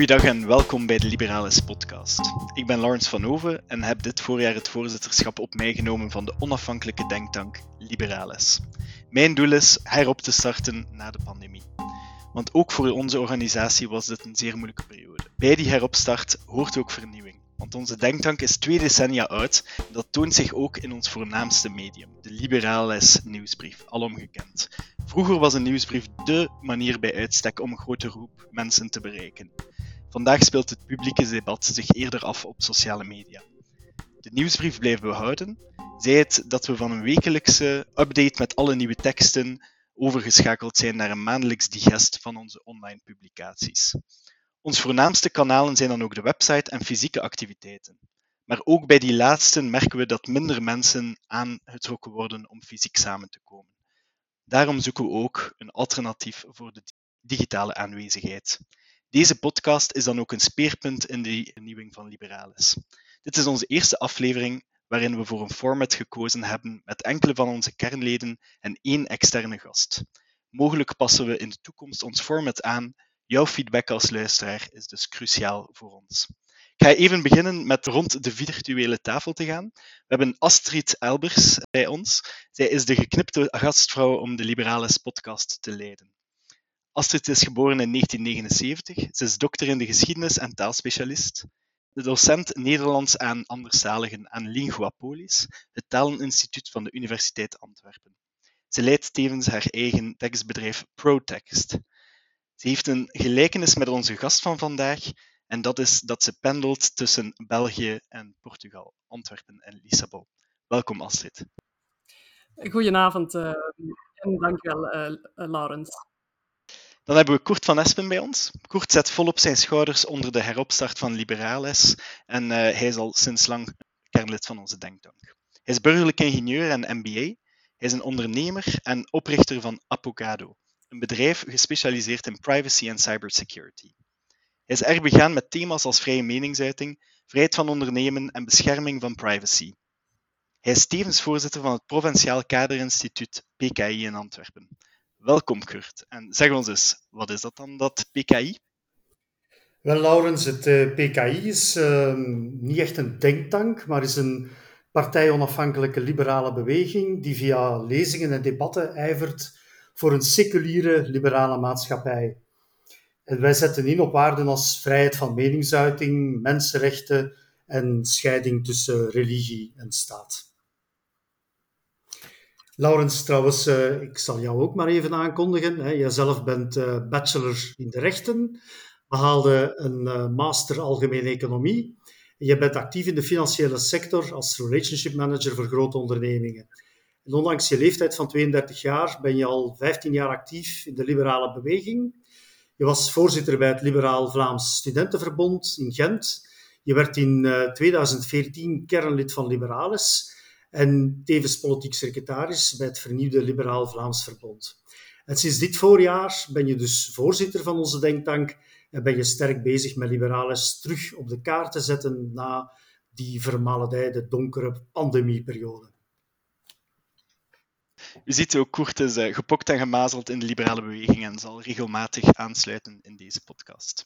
Goeiedag en welkom bij de Liberalis podcast. Ik ben Lawrence van Oven en heb dit voorjaar het voorzitterschap op mij genomen van de onafhankelijke denktank Liberalis. Mijn doel is herop te starten na de pandemie. Want ook voor onze organisatie was dit een zeer moeilijke periode. Bij die heropstart hoort ook vernieuwing. Want onze denktank is twee decennia oud en dat toont zich ook in ons voornaamste medium, de Liberalis nieuwsbrief, alom gekend. Vroeger was een nieuwsbrief dé manier bij uitstek om een grote groep mensen te bereiken. Vandaag speelt het publieke debat zich eerder af op sociale media. De nieuwsbrief blijven we houden, zij het dat we van een wekelijkse update met alle nieuwe teksten overgeschakeld zijn naar een maandelijks digest van onze online publicaties. Ons voornaamste kanalen zijn dan ook de website en fysieke activiteiten. Maar ook bij die laatste merken we dat minder mensen aangetrokken worden om fysiek samen te komen. Daarom zoeken we ook een alternatief voor de digitale aanwezigheid. Deze podcast is dan ook een speerpunt in de vernieuwing van Liberalis. Dit is onze eerste aflevering waarin we voor een format gekozen hebben met enkele van onze kernleden en één externe gast. Mogelijk passen we in de toekomst ons format aan. Jouw feedback als luisteraar is dus cruciaal voor ons. Ik ga even beginnen met rond de virtuele tafel te gaan. We hebben Astrid Elbers bij ons. Zij is de geknipte gastvrouw om de Liberalis podcast te leiden. Astrid is geboren in 1979. Ze is dokter in de geschiedenis en taalspecialist. De docent Nederlands aan anderstaligen aan Linguapolis, het taleninstituut van de Universiteit Antwerpen. Ze leidt tevens haar eigen tekstbedrijf ProText. Ze heeft een gelijkenis met onze gast van vandaag, en dat is dat ze pendelt tussen België en Portugal, Antwerpen en Lissabon. Welkom Astrid. Goedenavond uh, en dankjewel, uh, Laurens. Dan hebben we Koert van Espen bij ons. Koert zet volop zijn schouders onder de heropstart van Liberalis en uh, hij is al sinds lang kernlid van onze denktank. Hij is burgerlijk ingenieur en MBA. Hij is een ondernemer en oprichter van Apogado, een bedrijf gespecialiseerd in privacy en cybersecurity. Hij is erg begaan met thema's als vrije meningsuiting, vrijheid van ondernemen en bescherming van privacy. Hij is tevens voorzitter van het Provinciaal Kaderinstituut PKI in Antwerpen. Welkom Kurt. En zeg ons eens, wat is dat dan, dat PKI? Wel, Laurens, het eh, PKI is uh, niet echt een denktank, maar is een partij-onafhankelijke liberale beweging die via lezingen en debatten ijvert voor een seculiere liberale maatschappij. En wij zetten in op waarden als vrijheid van meningsuiting, mensenrechten en scheiding tussen religie en staat. Laurens, trouwens, uh, ik zal jou ook maar even aankondigen. Jijzelf bent uh, bachelor in de rechten, behaalde een uh, master algemene economie. Je bent actief in de financiële sector als relationship manager voor grote ondernemingen. En ondanks je leeftijd van 32 jaar ben je al 15 jaar actief in de liberale beweging. Je was voorzitter bij het Liberaal Vlaams Studentenverbond in Gent. Je werd in 2014 kernlid van Liberalis en tevens politiek secretaris bij het vernieuwde Liberaal Vlaams Verbond. En sinds dit voorjaar ben je dus voorzitter van onze denktank en ben je sterk bezig met Liberalis terug op de kaart te zetten na die vermaledijde donkere pandemieperiode. U ziet ook, Koert is uh, gepokt en gemazeld in de liberale beweging en zal regelmatig aansluiten in deze podcast.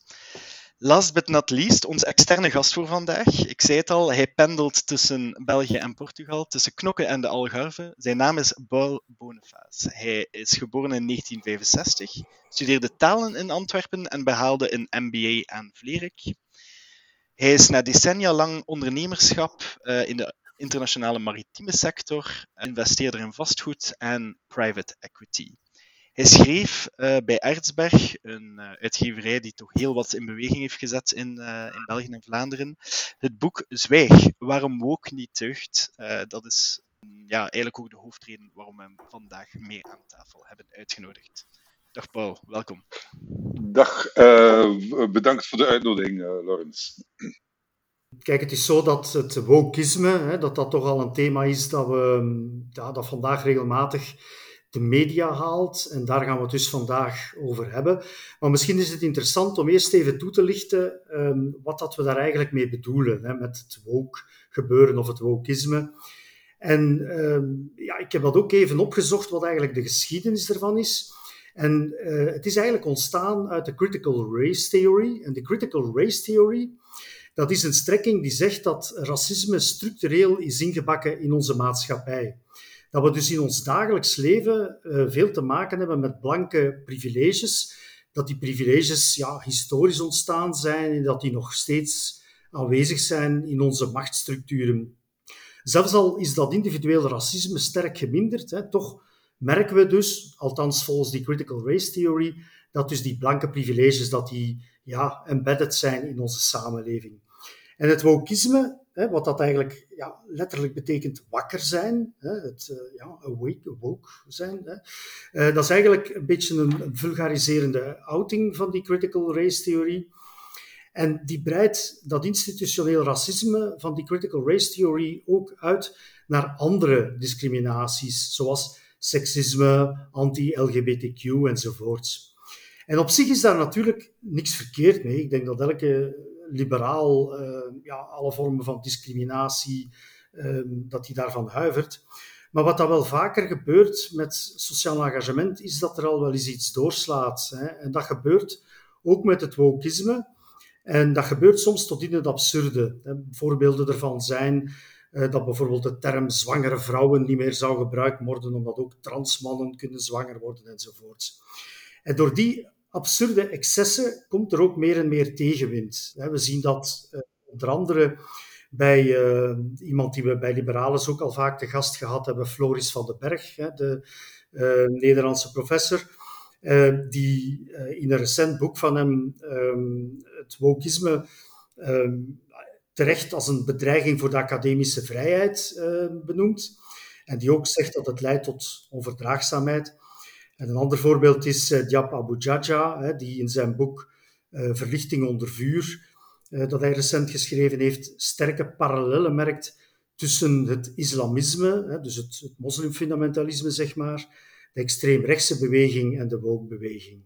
Last but not least, onze externe gast voor vandaag. Ik zei het al, hij pendelt tussen België en Portugal, tussen Knokke en de Algarve. Zijn naam is Paul Boniface. Hij is geboren in 1965, studeerde talen in Antwerpen en behaalde een MBA aan Vlerik. Hij is na decennia lang ondernemerschap uh, in de internationale maritieme sector, investeerder in vastgoed en private equity. Hij schreef uh, bij Ertsberg, een uh, uitgeverij die toch heel wat in beweging heeft gezet in, uh, in België en Vlaanderen, het boek Zwijg, waarom woke niet tucht. dat is ja, eigenlijk ook de hoofdreden waarom we hem vandaag mee aan tafel hebben uitgenodigd. Dag Paul, welkom. Dag, bedankt voor de uitnodiging, Laurens. Kijk, het is zo dat het wokisme, hè, dat dat toch al een thema is dat we ja, dat vandaag regelmatig de media haalt. En daar gaan we het dus vandaag over hebben. Maar misschien is het interessant om eerst even toe te lichten um, wat dat we daar eigenlijk mee bedoelen, hè, met het woke gebeuren of het wokisme. En um, ja, ik heb dat ook even opgezocht, wat eigenlijk de geschiedenis ervan is. En uh, het is eigenlijk ontstaan uit de critical race theory. En de critical race theory, dat is een strekking die zegt dat racisme structureel is ingebakken in onze maatschappij. Dat we dus in ons dagelijks leven uh, veel te maken hebben met blanke privileges. Dat die privileges ja, historisch ontstaan zijn en dat die nog steeds aanwezig zijn in onze machtsstructuren. Zelfs al is dat individueel racisme sterk geminderd, hè, toch merken we dus, althans volgens die critical race theory, dat dus die blanke privileges dat die, ja, embedded zijn in onze samenleving. En het wokisme, wat dat eigenlijk ja, letterlijk betekent wakker zijn, het uh, ja, awake, woke zijn, uh, dat is eigenlijk een beetje een vulgariserende outing van die critical race theorie. En die breidt dat institutioneel racisme van die critical race theory ook uit naar andere discriminaties, zoals seksisme, anti-LGBTQ enzovoorts. En op zich is daar natuurlijk niks verkeerd mee. Ik denk dat elke liberaal uh, ja, alle vormen van discriminatie, uh, dat hij daarvan huivert. Maar wat dat wel vaker gebeurt met sociaal engagement, is dat er al wel eens iets doorslaat. Hè. En dat gebeurt ook met het wokisme. En dat gebeurt soms tot in het absurde. Voorbeelden ervan zijn uh, dat bijvoorbeeld de term zwangere vrouwen niet meer zou gebruikt worden, omdat ook transmannen kunnen zwanger worden enzovoort. En door die absurde excessen komt er ook meer en meer tegenwind. We zien dat uh, onder andere bij uh, iemand die we bij Liberales ook al vaak te gast gehad hebben, Floris van den Berg, de Nederlandse professor. Die in een recent boek van hem um, het wokisme um, terecht als een bedreiging voor de academische vrijheid benoemt. En die ook zegt dat het leidt tot onverdraagzaamheid. En een ander voorbeeld is Diab Abu Jaja, die in zijn boek Verlichting onder vuur, dat hij recent geschreven heeft, sterke parallellen merkt tussen het islamisme, dus het, moslimfundamentalisme, zeg maar, de extreemrechtse beweging en de woke-beweging.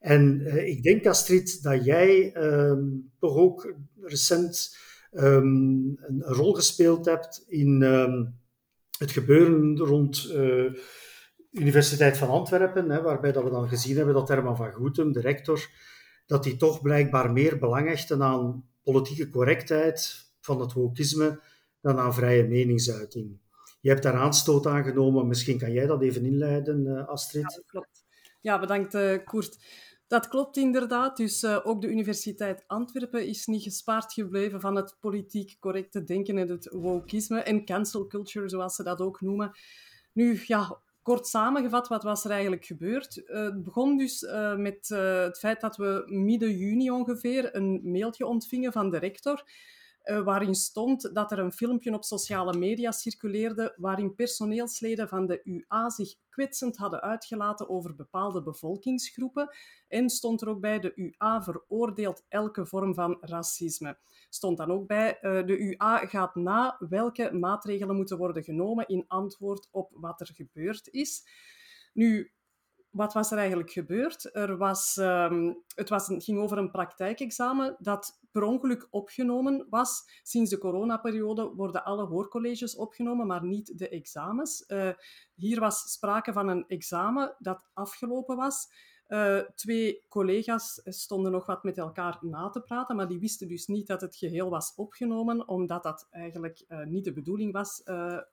En ik denk, Astrid, dat jij um, toch ook recent um, een rol gespeeld hebt in um, het gebeuren rond Universiteit van Antwerpen, hè, waarbij dat we dan gezien hebben dat Herman van Goetem, de rector, dat hij toch blijkbaar meer belang hechte aan politieke correctheid van het wokisme dan aan vrije meningsuiting. Je hebt daar aanstoot aan genomen. Misschien kan jij dat even inleiden, uh, Astrid. Ja, dat klopt. Ja, bedankt, uh, Koert. Dat klopt inderdaad. Dus uh, ook de Universiteit Antwerpen is niet gespaard gebleven van het politiek correcte denken en het wokisme en cancel culture, zoals ze dat ook noemen. Nu, ja, kort samengevat, wat was er eigenlijk gebeurd? Uh, het begon dus uh, met het feit dat we midden juni ongeveer een mailtje ontvingen van de rector waarin stond dat er een filmpje op sociale media circuleerde waarin personeelsleden van de UA zich kwetsend hadden uitgelaten over bepaalde bevolkingsgroepen. En stond er ook bij, de UA veroordeelt elke vorm van racisme. Stond dan ook bij, uh, de UA gaat na welke maatregelen moeten worden genomen in antwoord op wat er gebeurd is. Nu, wat was er eigenlijk gebeurd? Er was, um, het was, ging over een praktijkexamen dat per ongeluk opgenomen was. Sinds de coronaperiode worden alle hoorcolleges opgenomen, maar niet de examens. Uh, hier was sprake van een examen dat afgelopen was. Uh, twee collega's stonden nog wat met elkaar na te praten, maar die wisten dus niet dat het geheel was opgenomen, omdat dat eigenlijk uh, niet de bedoeling was.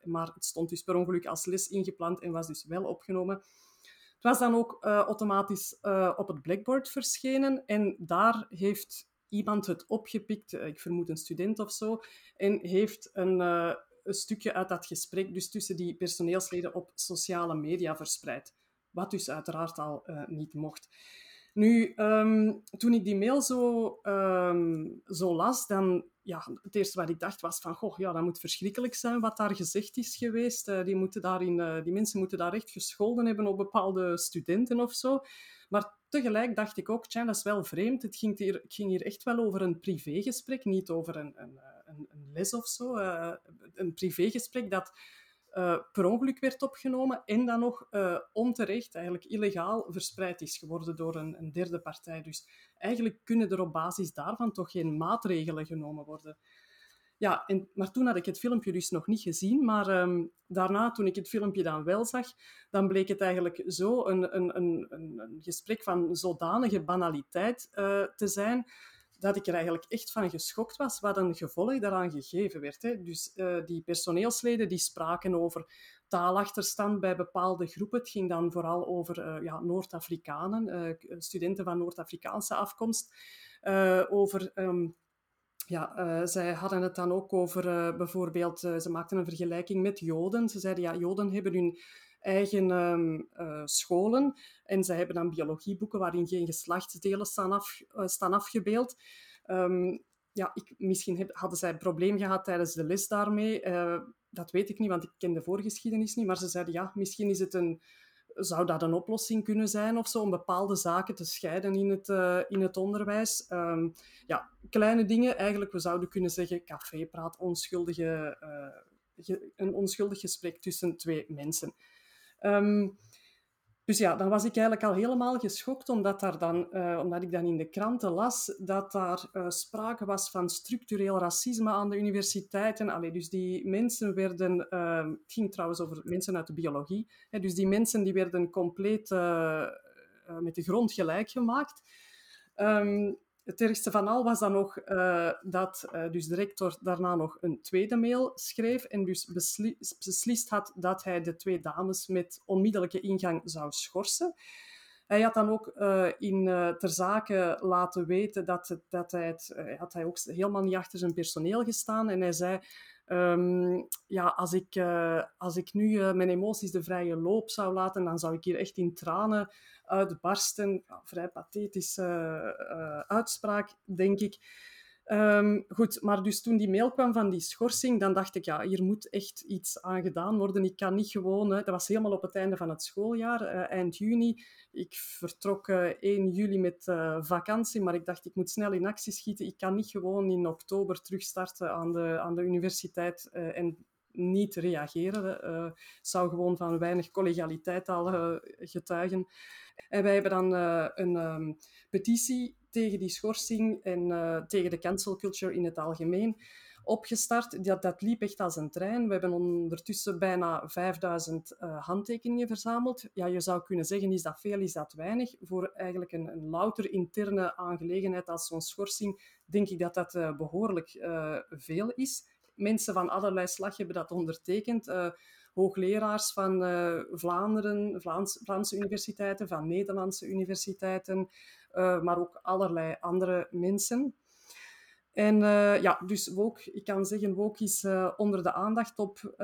maar het stond dus per ongeluk als les ingepland en was dus wel opgenomen. Het was dan ook automatisch op het Blackboard verschenen en daar heeft iemand het opgepikt, uh, ik vermoed een student of zo, en heeft een, een, stukje uit dat gesprek dus tussen die personeelsleden op sociale media verspreid. Wat dus uiteraard al niet mocht. Nu, um, toen ik die mail zo, um, zo las, dan ja, het eerste wat ik dacht was van, goh, ja, dat moet verschrikkelijk zijn wat daar gezegd is geweest. Die, moeten daarin, die mensen moeten daar echt gescholden hebben op bepaalde studenten of zo. Maar tegelijk dacht ik ook, tja, dat is wel vreemd. Het ging hier, ging hier echt wel over een privégesprek, niet over een, een, een, een les of zo. Uh, een privégesprek dat uh, per ongeluk werd opgenomen en dan nog uh, onterecht, eigenlijk illegaal, verspreid is geworden door een, een, derde partij. Dus eigenlijk kunnen er op basis daarvan toch geen maatregelen genomen worden. Ja, en, maar toen had ik het filmpje dus nog niet gezien. Maar ehm, daarna, toen ik het filmpje dan wel zag, dan bleek het eigenlijk zo een, een, een, een gesprek van zodanige banaliteit uh, te zijn dat ik er eigenlijk echt van geschokt was wat een gevolg daaraan gegeven werd. Hè. Dus uh, die personeelsleden die spraken over taalachterstand bij bepaalde groepen. Het ging dan vooral over uh, ja, Noord-Afrikanen, studenten van Noord-Afrikaanse afkomst. over... Um, ja, zij hadden het dan ook over bijvoorbeeld, ze maakten een vergelijking met Joden. Ze zeiden, ja, Joden hebben hun eigen uh, scholen. En zij hebben dan biologieboeken waarin geen geslachtsdelen staan, af, staan afgebeeld. Um, ja, ik, misschien hadden zij een probleem gehad tijdens de les daarmee. Dat weet ik niet, want ik ken de voorgeschiedenis niet. Maar ze zeiden, ja, misschien is het een, zou dat een oplossing kunnen zijn of zo, om bepaalde zaken te scheiden in het, uh, in het onderwijs. Um, ja, kleine dingen. Eigenlijk, we zouden kunnen zeggen, cafépraat, onschuldige, uh, een onschuldig gesprek tussen twee mensen. Um, dus ja, dan was ik eigenlijk al helemaal geschokt, omdat, daar dan, uh, omdat ik dan in de kranten las dat daar uh, sprake was van structureel racisme aan de universiteiten. Allee, dus die mensen werden, uh, het ging trouwens over mensen uit de biologie, hè, dus die mensen die werden compleet eh, met de grond gelijk gemaakt. Um, het ergste van al was dan nog uh, dat uh, dus de rector daarna nog een tweede mail schreef en dus besli beslist had dat hij de twee dames met onmiddellijke ingang zou schorsen. Hij had dan ook uh, in ter zake laten weten dat, dat hij het, had hij ook helemaal niet achter zijn personeel gestaan en hij zei Um, ja, als ik, uh, als ik nu uh, mijn emoties de vrije loop zou laten, dan zou ik hier echt in tranen uitbarsten. Ja, vrij pathetische uh, uitspraak, denk ik. Um, goed, maar dus toen die mail kwam van die schorsing, dan dacht ik, ja, hier moet echt iets aan gedaan worden. Ik kan niet gewoon... Hè, dat was helemaal op het einde van het schooljaar, uh, eind juni. Ik vertrok uh, 1 juli met uh, vakantie, maar ik dacht, ik moet snel in actie schieten. Ik kan niet gewoon in oktober terugstarten aan de, aan de universiteit en niet reageren. Uh, zou gewoon van weinig collegialiteit al getuigen. En wij hebben dan een um, petitie tegen die schorsing en tegen de cancel culture in het algemeen opgestart. Dat, dat liep echt als een trein. We hebben ondertussen bijna 5000 handtekeningen verzameld. Ja, je zou kunnen zeggen, is dat veel, is dat weinig? Voor eigenlijk een, een louter interne aangelegenheid als zo'n schorsing, denk ik dat dat behoorlijk veel is mensen van allerlei slag hebben dat ondertekend. Hoogleraars van Vlaanderen, Vlaams, Vlaamse universiteiten, van Nederlandse universiteiten, uh, maar ook allerlei andere mensen. En ja, dus woke, ik kan zeggen, woke is onder de aandacht op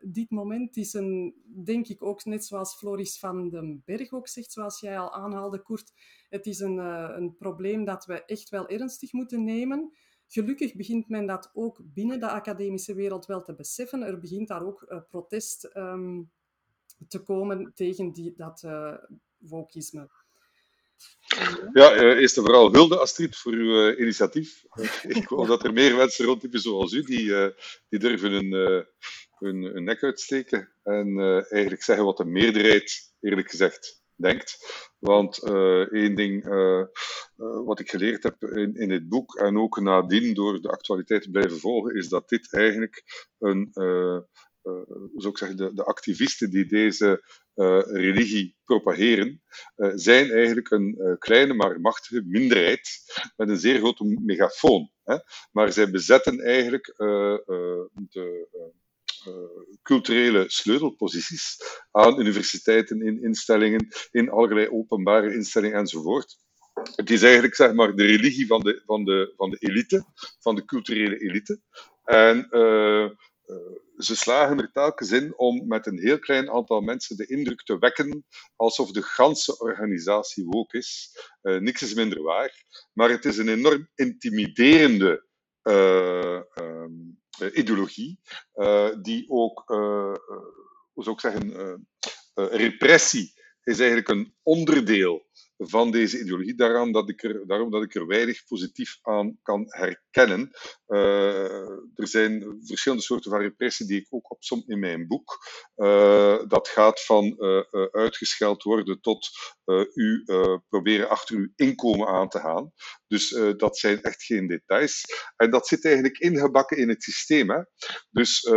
dit moment. is een, denk ik ook, net zoals Floris van den Berg ook zegt, zoals jij al aanhaalde, Koert, het is een, een probleem dat we echt wel ernstig moeten nemen. Gelukkig begint men dat ook binnen de academische wereld wel te beseffen. Er begint daar ook protest um, te komen tegen die, dat wokisme. Ja, uh, eerst en vooral hulde Astrid voor uw initiatief. ik hoop dat er meer mensen rondtypen zoals u die, die durven hun, hun, hun, nek uitsteken en eigenlijk zeggen wat de meerderheid, eerlijk gezegd, denkt. Want één ding wat ik geleerd heb in, in het boek en ook nadien door de actualiteit te blijven volgen, is dat dit eigenlijk een, zou ik zeggen, de, de activisten die deze religie propageren, zijn eigenlijk een kleine maar machtige minderheid met een zeer grote megafoon. Hè? Maar zij bezetten eigenlijk de uh, culturele sleutelposities aan universiteiten, in instellingen, in allerlei openbare instellingen enzovoort. Het is eigenlijk zeg maar, de religie van de, van, de, van de elite, van de culturele elite. En uh, uh, ze slagen er telkens in om met een heel klein aantal mensen de indruk te wekken alsof de ganse organisatie woke is. Uh, niks is minder waar, maar het is een enorm intimiderende um, uh, ideologie, uh, die ook, hoe zou ik zeggen, repressie is eigenlijk een onderdeel van deze ideologie. Daarom dat ik er, daarom dat ik er weinig positief aan kan herkennen. Uh, er zijn verschillende soorten van repressie die ik ook opsom in mijn boek. Uh, dat gaat van uh, uitgescheld worden tot u proberen achter uw inkomen aan te gaan. Dus dat zijn echt geen details. En dat zit eigenlijk ingebakken in het systeem. Dus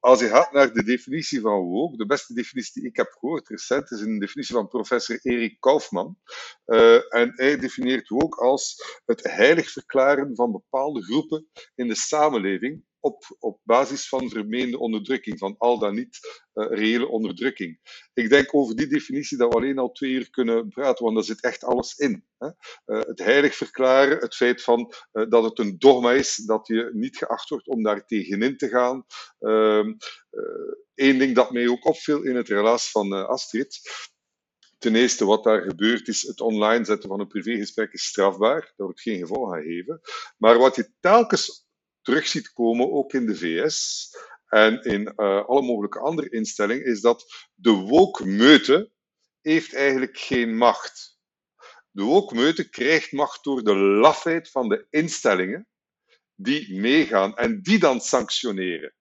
als je gaat naar de definitie van woke, de beste definitie die ik heb gehoord recent is een definitie van professor Erik Kaufman. Uh, en hij definieert woke als het heilig verklaren van bepaalde groepen in de samenleving op, op basis van vermeende onderdrukking, van al dan niet uh, reële onderdrukking. Ik denk over die definitie dat we alleen al twee uur kunnen praten, want daar zit echt alles in. Hè? Uh, het heilig verklaren, het feit van, uh, dat het een dogma is, dat je niet geacht wordt om daar tegenin te gaan. Eén ehm, ding dat mij ook opviel in het relaas van Astrid, Ten eerste, wat daar gebeurt is het online zetten van een privégesprek is strafbaar. Daar wordt geen gevolg aan gegeven. Maar wat je telkens terug ziet komen, ook in de VS en in uh, alle mogelijke andere instellingen, is dat de woke-meute heeft eigenlijk geen macht. De woke-meute krijgt macht door de lafheid van de instellingen die meegaan en die dan sanctioneren.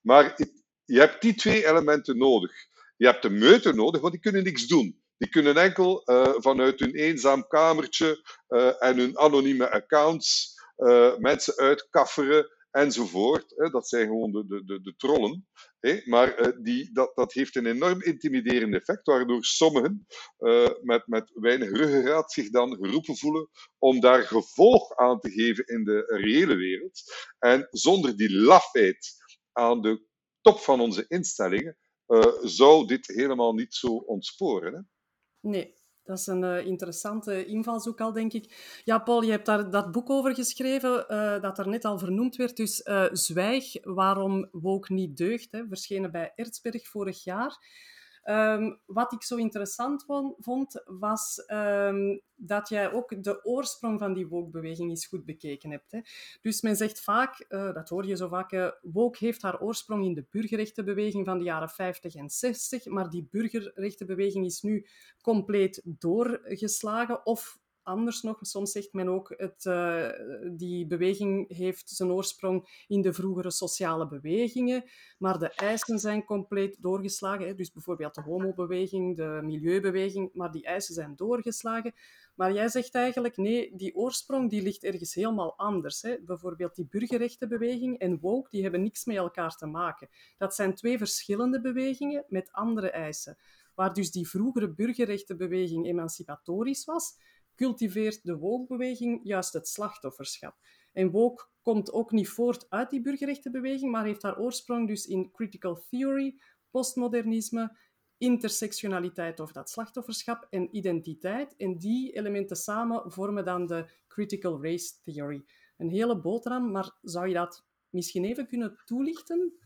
Maar je hebt die twee elementen nodig. Je hebt de meute nodig, want die kunnen niks doen. Die kunnen enkel uh, vanuit hun eenzaam kamertje uh, en hun anonieme accounts mensen uitkafferen enzovoort. Dat zijn gewoon de, de, de, de trollen. Maar uh, die, dat, dat heeft een enorm intimiderend effect, waardoor sommigen uh, met, met weinig ruggengraat zich dan geroepen voelen om daar gevolg aan te geven in de reële wereld. En zonder die lafheid aan de top van onze instellingen zou dit helemaal niet zo ontsporen. Hè. Nee, dat is een uh, interessante invalshoek al, denk ik. Ja, Paul, je hebt daar dat boek over geschreven, uh, dat er net al vernoemd werd. Dus uh, Zwijg, waarom woke niet deugt, hè, verschenen bij Erzberg vorig jaar. Um, wat ik zo interessant vond, was um, dat jij ook de oorsprong van die woke-beweging eens goed bekeken hebt. Hè. Dus men zegt vaak, uh, dat hoor je zo vaak, uh, woke heeft haar oorsprong in de burgerrechtenbeweging van de jaren 50 en 60, maar die burgerrechtenbeweging is nu compleet doorgeslagen of anders nog. Soms zegt men ook, het, uh, die beweging heeft zijn oorsprong in de vroegere sociale bewegingen, maar de eisen zijn compleet doorgeslagen. Hè. Dus bijvoorbeeld de homobeweging, de milieubeweging, maar die eisen zijn doorgeslagen. Maar jij zegt eigenlijk, nee, die oorsprong die ligt ergens helemaal anders. Hè. Bijvoorbeeld die burgerrechtenbeweging en woke, die hebben niks met elkaar te maken. Dat zijn twee verschillende bewegingen met andere eisen. Waar dus die vroegere burgerrechtenbeweging emancipatorisch was, cultiveert de woke-beweging juist het slachtofferschap. En woke komt ook niet voort uit die burgerrechtenbeweging, maar heeft haar oorsprong dus in critical theory, postmodernisme, intersectionaliteit of dat slachtofferschap en identiteit. En die elementen samen vormen dan de critical race theory. Een hele boterham, maar zou je dat misschien even kunnen toelichten?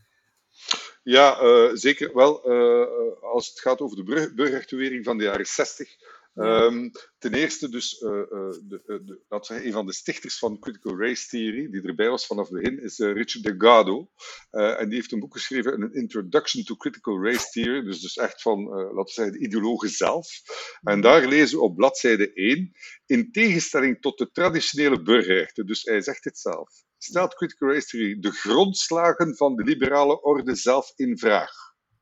Ja, uh, zeker wel. Uh, als het gaat over de burgerrechtenwering van de jaren 60, Um, ten eerste dus, uh, uh, de, de, dat zeggen, een van de stichters van Critical Race Theory, die erbij was vanaf het begin, is uh, Richard Delgado. en die heeft een boek geschreven, een Introduction to Critical Race Theory, dus, dus echt van, laten we zeggen, de ideologen zelf. En mhm. daar lezen we op bladzijde 1, in tegenstelling tot de traditionele burgerrechten, dus hij zegt het zelf, stelt Critical Race Theory de grondslagen van de liberale orde zelf in vraag.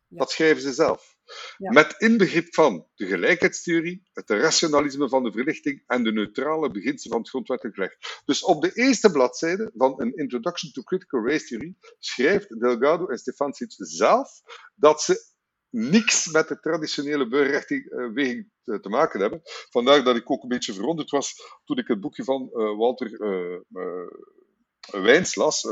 Ja. Dat schrijven ze zelf. Met inbegrip van de gelijkheidstheorie, het rationalisme van de verlichting en de neutrale beginselen van het grondwettelijk recht. Dus op de eerste bladzijde van een Introduction to Critical Race Theory schrijft Delgado en Stefansic zelf dat ze niks met de traditionele burgerrechtenbeweging te, te maken hebben. Vandaar dat ik ook een beetje verwonderd was toen ik het boekje van uh, Walter uh, Wijns las,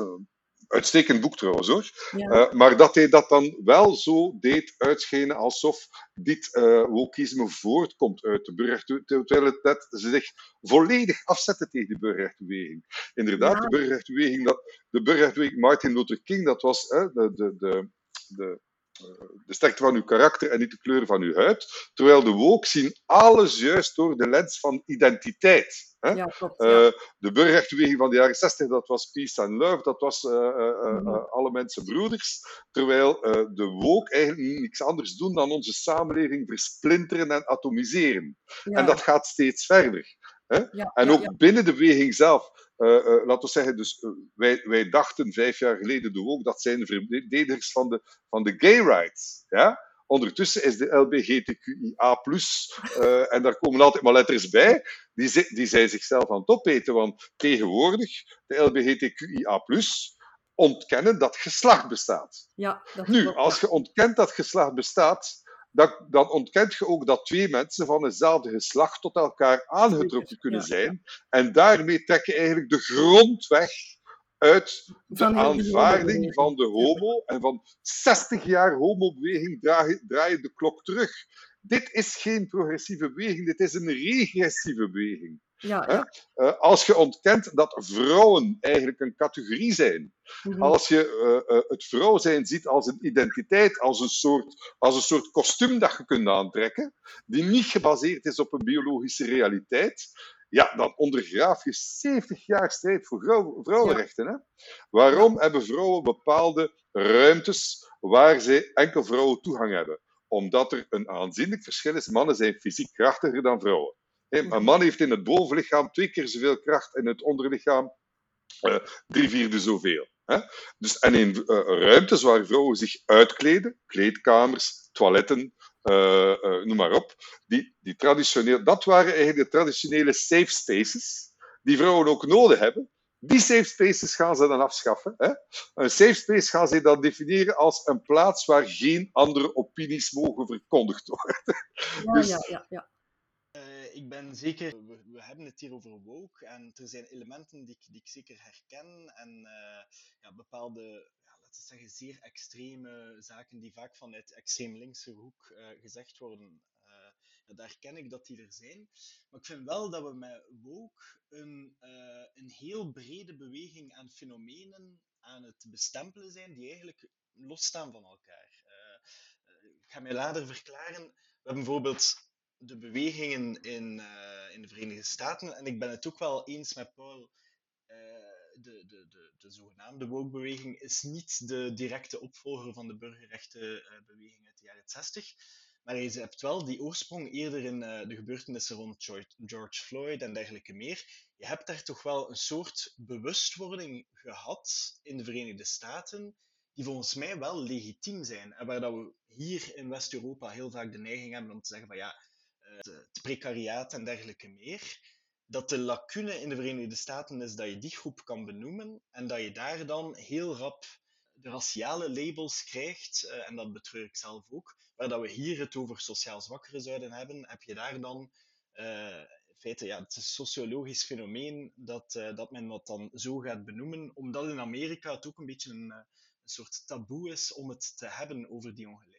uitstekend boek trouwens hoor. Ja. Uh, maar dat hij dat dan wel zo deed uitschijnen alsof dit uh, wokisme voortkomt uit de burgerrechten, terwijl het net zich volledig afzetten tegen de burgerrechtenbeweging. Inderdaad, ja. de burgerrechtenbeweging, dat, de burgerrechtenbeweging Martin Luther King, dat was de, de, de, de de sterkte van uw karakter en niet de kleur van uw huid. Terwijl de woke zien alles juist door de lens van identiteit. Hè? Ja, klopt. Uh, ja. de burgerrechtenbeweging van de jaren 60, dat was peace and love, dat was uh, uh, Mhm. alle mensen broeders. Terwijl de woke eigenlijk niks anders doen dan onze samenleving versplinteren en atomiseren. Ja, En dat gaat steeds verder. Hè? En ook binnen de beweging zelf. Laten we zeggen, dus, wij, wij dachten vijf jaar geleden de ook dat zijn de verdedigers van de, van de gay rights. Ja? Ondertussen is de LBGTQIA, en daar komen altijd maar letters bij, die, die zijn zichzelf aan het opeten. Want tegenwoordig, de LBGTQIA, ontkennen dat geslacht bestaat. Ja, dat Nu, klopt, als je ontkent dat geslacht bestaat, dan, dan ontkent je ook dat twee mensen van hetzelfde geslacht tot elkaar aangetrokken kunnen zijn. En daarmee trek je eigenlijk de grond weg uit de aanvaarding van de homo. En van 60 jaar homobeweging draai, draai je de klok terug. Dit is geen progressieve beweging, dit is een regressieve beweging. Ja. Uh, als je ontkent dat vrouwen eigenlijk een categorie zijn, Mhm. als je uh, uh, het vrouw zijn ziet als een identiteit, als een, soort, als een soort kostuum dat je kunt aantrekken, die niet gebaseerd is op een biologische realiteit, ja, dan ondergraaf je 70 jaar strijd voor vrouw, vrouwenrechten. Hè? Waarom hebben vrouwen bepaalde ruimtes waar ze enkel vrouwen toegang hebben? Omdat er een aanzienlijk verschil is. Mannen zijn fysiek krachtiger dan vrouwen. Een man heeft in het bovenlichaam twee keer zoveel kracht en in het onderlichaam uh, drie vierde zoveel. Hè? Dus, en in uh, ruimtes waar vrouwen zich uitkleden, kleedkamers, toiletten, noem maar op, die, die traditioneel, dat waren eigenlijk de traditionele safe spaces die vrouwen ook nodig hebben. Die safe spaces gaan ze dan afschaffen. Hè? Een safe space gaan ze dan definiëren als een plaats waar geen andere opinies mogen verkondigd worden. Ja, dus, ja, ja, ja. Uh, ik ben zeker, we, we, hebben het hier over woke en er zijn elementen die ik, die ik zeker herken en uh, ja, bepaalde, we zeggen, zeer extreme zaken die vaak vanuit extreem linkse hoek uh, gezegd worden. Ja, daar herken ik dat die er zijn. Maar ik vind wel dat we met woke een, een heel brede beweging aan fenomenen aan het bestempelen zijn die eigenlijk losstaan van elkaar. Ik ga mij later verklaren. We hebben bijvoorbeeld de bewegingen in, in de Verenigde Staten. En ik ben het ook wel eens met Paul. De, de, de, de zogenaamde woke-beweging is niet de directe opvolger van de burgerrechtenbeweging uit de jaren 60. Maar je hebt wel die oorsprong eerder in uh, de gebeurtenissen rond George Floyd en dergelijke meer. Je hebt daar toch wel een soort bewustwording gehad in de Verenigde Staten, die volgens mij wel legitiem zijn. En waar dat we hier in West-Europa heel vaak de neiging hebben om te zeggen van ja, het precariaat en dergelijke meer, dat de lacune in de Verenigde Staten is dat je die groep kan benoemen en dat je daar dan heel rap de raciale labels krijgt, uh, en dat betreur ik zelf ook, waar dat we hier het over sociaal zwakkeren zouden hebben, heb je daar dan uh, in feite, ja, het is een sociologisch fenomeen dat, uh, dat men dat dan zo gaat benoemen, omdat in Amerika het ook een beetje een, een soort taboe is om het te hebben over die ongelijkheid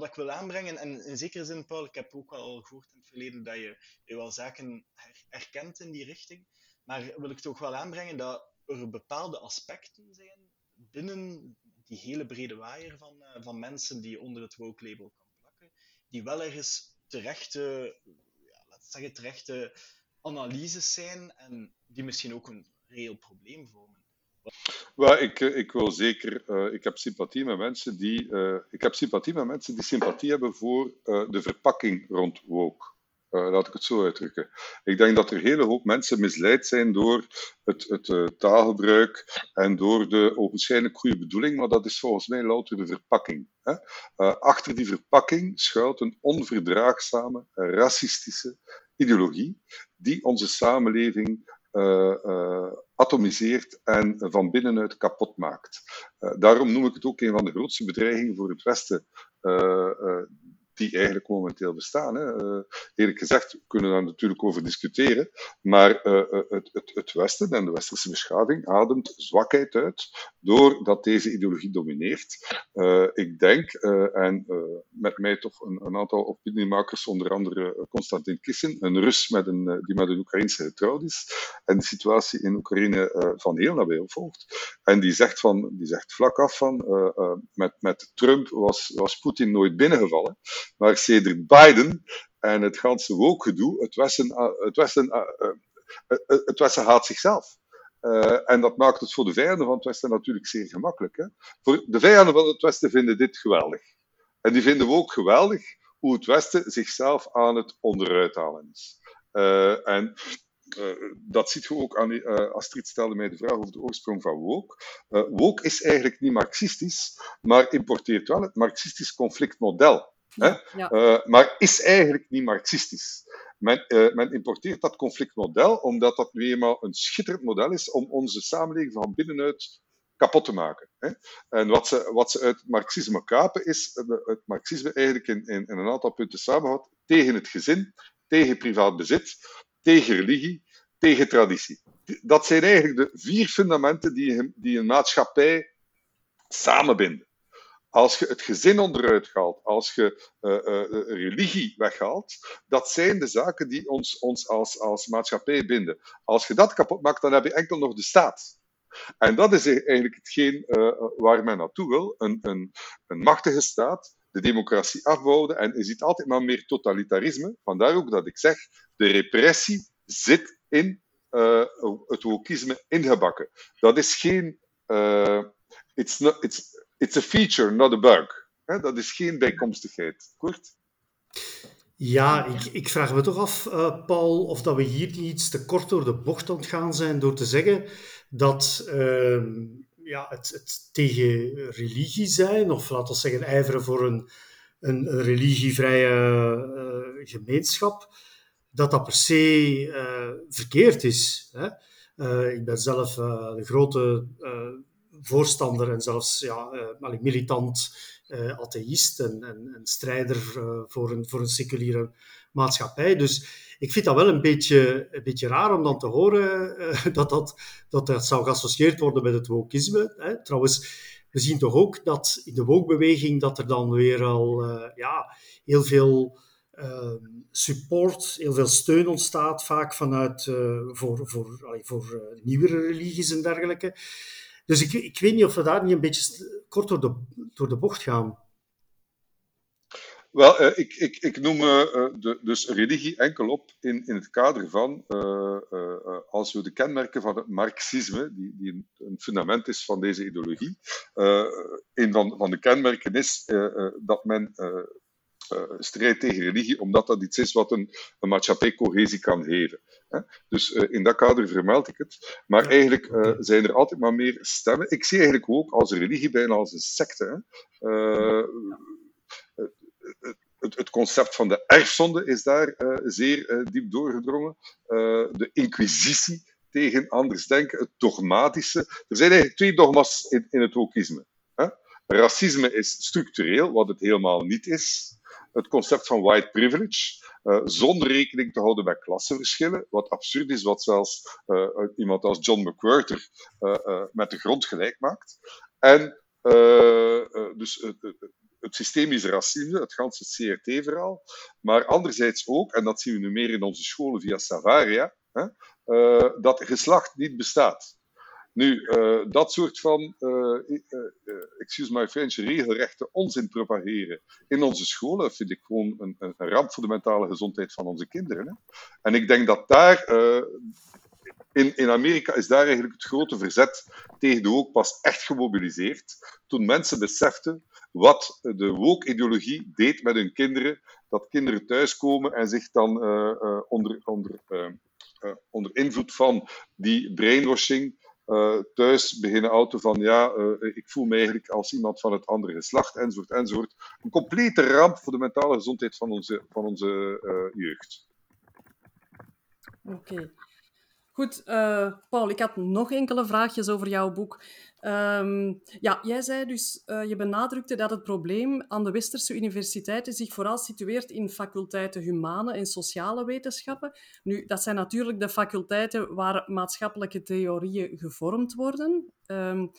wat ik wil aanbrengen, en in zekere zin, Paul, ik heb ook al gehoord in het verleden dat je, wel zaken her, herkent in die richting, maar wil ik toch wel aanbrengen dat er bepaalde aspecten zijn binnen die hele brede waaier van, uh, van mensen die je onder het woke-label kan plakken, die wel ergens terechte, ja, laten zeggen, terechte analyses zijn en die misschien ook een reëel probleem vormen. Well, ik, ik wil zeker, uh, ik heb sympathie met mensen die, uh, ik heb sympathie met mensen die sympathie hebben voor de verpakking rond woke. laat ik het zo uitdrukken. Ik denk dat er een hele hoop mensen misleid zijn door het, het taalgebruik en door de ogenschijnlijk goede bedoeling, maar dat is volgens mij louter de verpakking. Hè? achter die verpakking schuilt een onverdraagzame, racistische ideologie die onze samenleving atomiseert en van binnenuit kapot maakt. Uh, daarom noem ik het ook een van de grootste bedreigingen voor het Westen die eigenlijk momenteel bestaan. Hè. Uh, eerlijk gezegd, we kunnen daar natuurlijk over discussiëren, maar uh, het, het, het, Westen en de westerse beschaving ademt zwakheid uit doordat deze ideologie domineert. Ik denk, en met mij toch een, een, aantal opiniemakers, onder andere Konstantin Kissen, een Rus met een, die met een Oekraïnse getrouwd is, en de situatie in Oekraïne van heel nabij opvolgt. En die zegt, van, die zegt vlak af van, met, met Trump was, was Poetin nooit binnengevallen. Maar sedert Biden en het ganse woke-gedoe, het Westen, eh, het, Westen, eh, eh, het Westen haat zichzelf. En dat maakt het voor de vijanden van het Westen natuurlijk zeer gemakkelijk. Hè? Voor de vijanden van het Westen vinden dit geweldig. En die vinden we ook geweldig hoe het Westen zichzelf aan het onderuit halen is. En dat ziet je ook aan, uh, Astrid stelde mij de vraag over de oorsprong van woke. Uh, woke is eigenlijk niet marxistisch, maar importeert wel het marxistisch conflictmodel. Hè? Ja. maar is eigenlijk niet marxistisch. Men, men, importeert dat conflictmodel omdat dat nu eenmaal een schitterend model is om onze samenleving van binnenuit kapot te maken. Hè? En wat ze, wat ze uit het marxisme kapen is het marxisme eigenlijk in, in, in een aantal punten samenvat tegen het gezin, tegen privaat bezit, tegen religie, tegen traditie. Dat zijn eigenlijk de vier fundamenten die, die een maatschappij samenbinden. Als je het gezin onderuit haalt, als je uh, uh, religie weghaalt, dat zijn de zaken die ons, ons als, als maatschappij binden. Als je dat kapot maakt, dan heb je enkel nog de staat. En dat is eigenlijk hetgeen waar men naartoe wil. Een, een, een machtige staat, de democratie afbouwen. En je ziet altijd maar meer totalitarisme. Vandaar ook dat ik zeg, de repressie zit in uh, het wokisme ingebakken. Dat is geen. It's, not, it's, it's a feature, not a bug. Dat is geen bijkomstigheid. Kort? Ja, ik, ik, vraag me toch af, uh, Paul, of dat we hier niet iets te kort door de bocht ontgaan zijn door te zeggen dat uh, ja, het, het, tegen religie zijn, of laten we zeggen ijveren voor een, een, religievrije uh, gemeenschap, dat dat per se uh, verkeerd is. Hè? Ik ben zelf een grote voorstander en zelfs ja, militant atheïst en, en, en strijder voor, een, voor een seculiere maatschappij. Dus ik vind dat wel een beetje, een beetje raar om dan te horen dat, dat, dat dat zou geassocieerd worden met het wokisme. Hè? Trouwens, we zien toch ook dat in de wokbeweging dat er dan weer al ja, heel veel Ehm, support, heel veel steun ontstaat, vaak vanuit uh, voor, voor, voor uh, nieuwere religies en dergelijke. Dus ik, ik weet niet of we daar niet een beetje kort door de, door de bocht gaan. Wel, uh, ik, ik, ik noem de, dus religie enkel op in, in het kader van, als we de kenmerken van het marxisme, die, die een fundament is van deze ideologie, een van, van de kenmerken is dat men strijd tegen religie, omdat dat iets is wat een, een cohesie kan geven. Dus uh, in dat kader vermeld ik het. Maar eigenlijk uh, zijn er altijd maar meer stemmen. Ik zie eigenlijk ook als religie bijna als een secte. Het, het, concept van de erfzonde is daar zeer diep doorgedrongen. de inquisitie tegen anders denken, het dogmatische. Er zijn eigenlijk twee dogma's in, in het wokisme. Racisme is structureel, wat het helemaal niet is het concept van white privilege, uh, zonder rekening te houden met klassenverschillen, wat absurd is, wat zelfs uh, iemand als John McWhorter uh, met de grond gelijk maakt. En dus het systemisch racisme, het ganse CRT-verhaal, maar anderzijds ook, en dat zien we nu meer in onze scholen via Savaria, hè, dat geslacht niet bestaat. Nu, uh, dat soort van, uh, uh, excuse my French, regelrechte onzin propageren in onze scholen vind ik gewoon een, een, ramp voor de mentale gezondheid van onze kinderen. Hè? En ik denk dat daar, in, in Amerika is daar eigenlijk het grote verzet tegen de woke pas echt gemobiliseerd. Toen mensen beseften wat de woke-ideologie deed met hun kinderen. Dat kinderen thuiskomen en zich dan onder, onder, onder invloed van die brainwashing uh, thuis beginnen auto van ja, uh, ik voel me eigenlijk als iemand van het andere geslacht, enzovoort, enzovoort. Een complete ramp voor de mentale gezondheid van onze, van onze uh, jeugd. Oké. Goed, uh, Paul, ik had nog enkele vraagjes over jouw boek. Um, ja, jij zei dus, uh, je benadrukte dat het probleem aan de westerse universiteiten zich vooral situeert in faculteiten humane en sociale wetenschappen. Nu, dat zijn natuurlijk de faculteiten waar maatschappelijke theorieën gevormd worden. Um,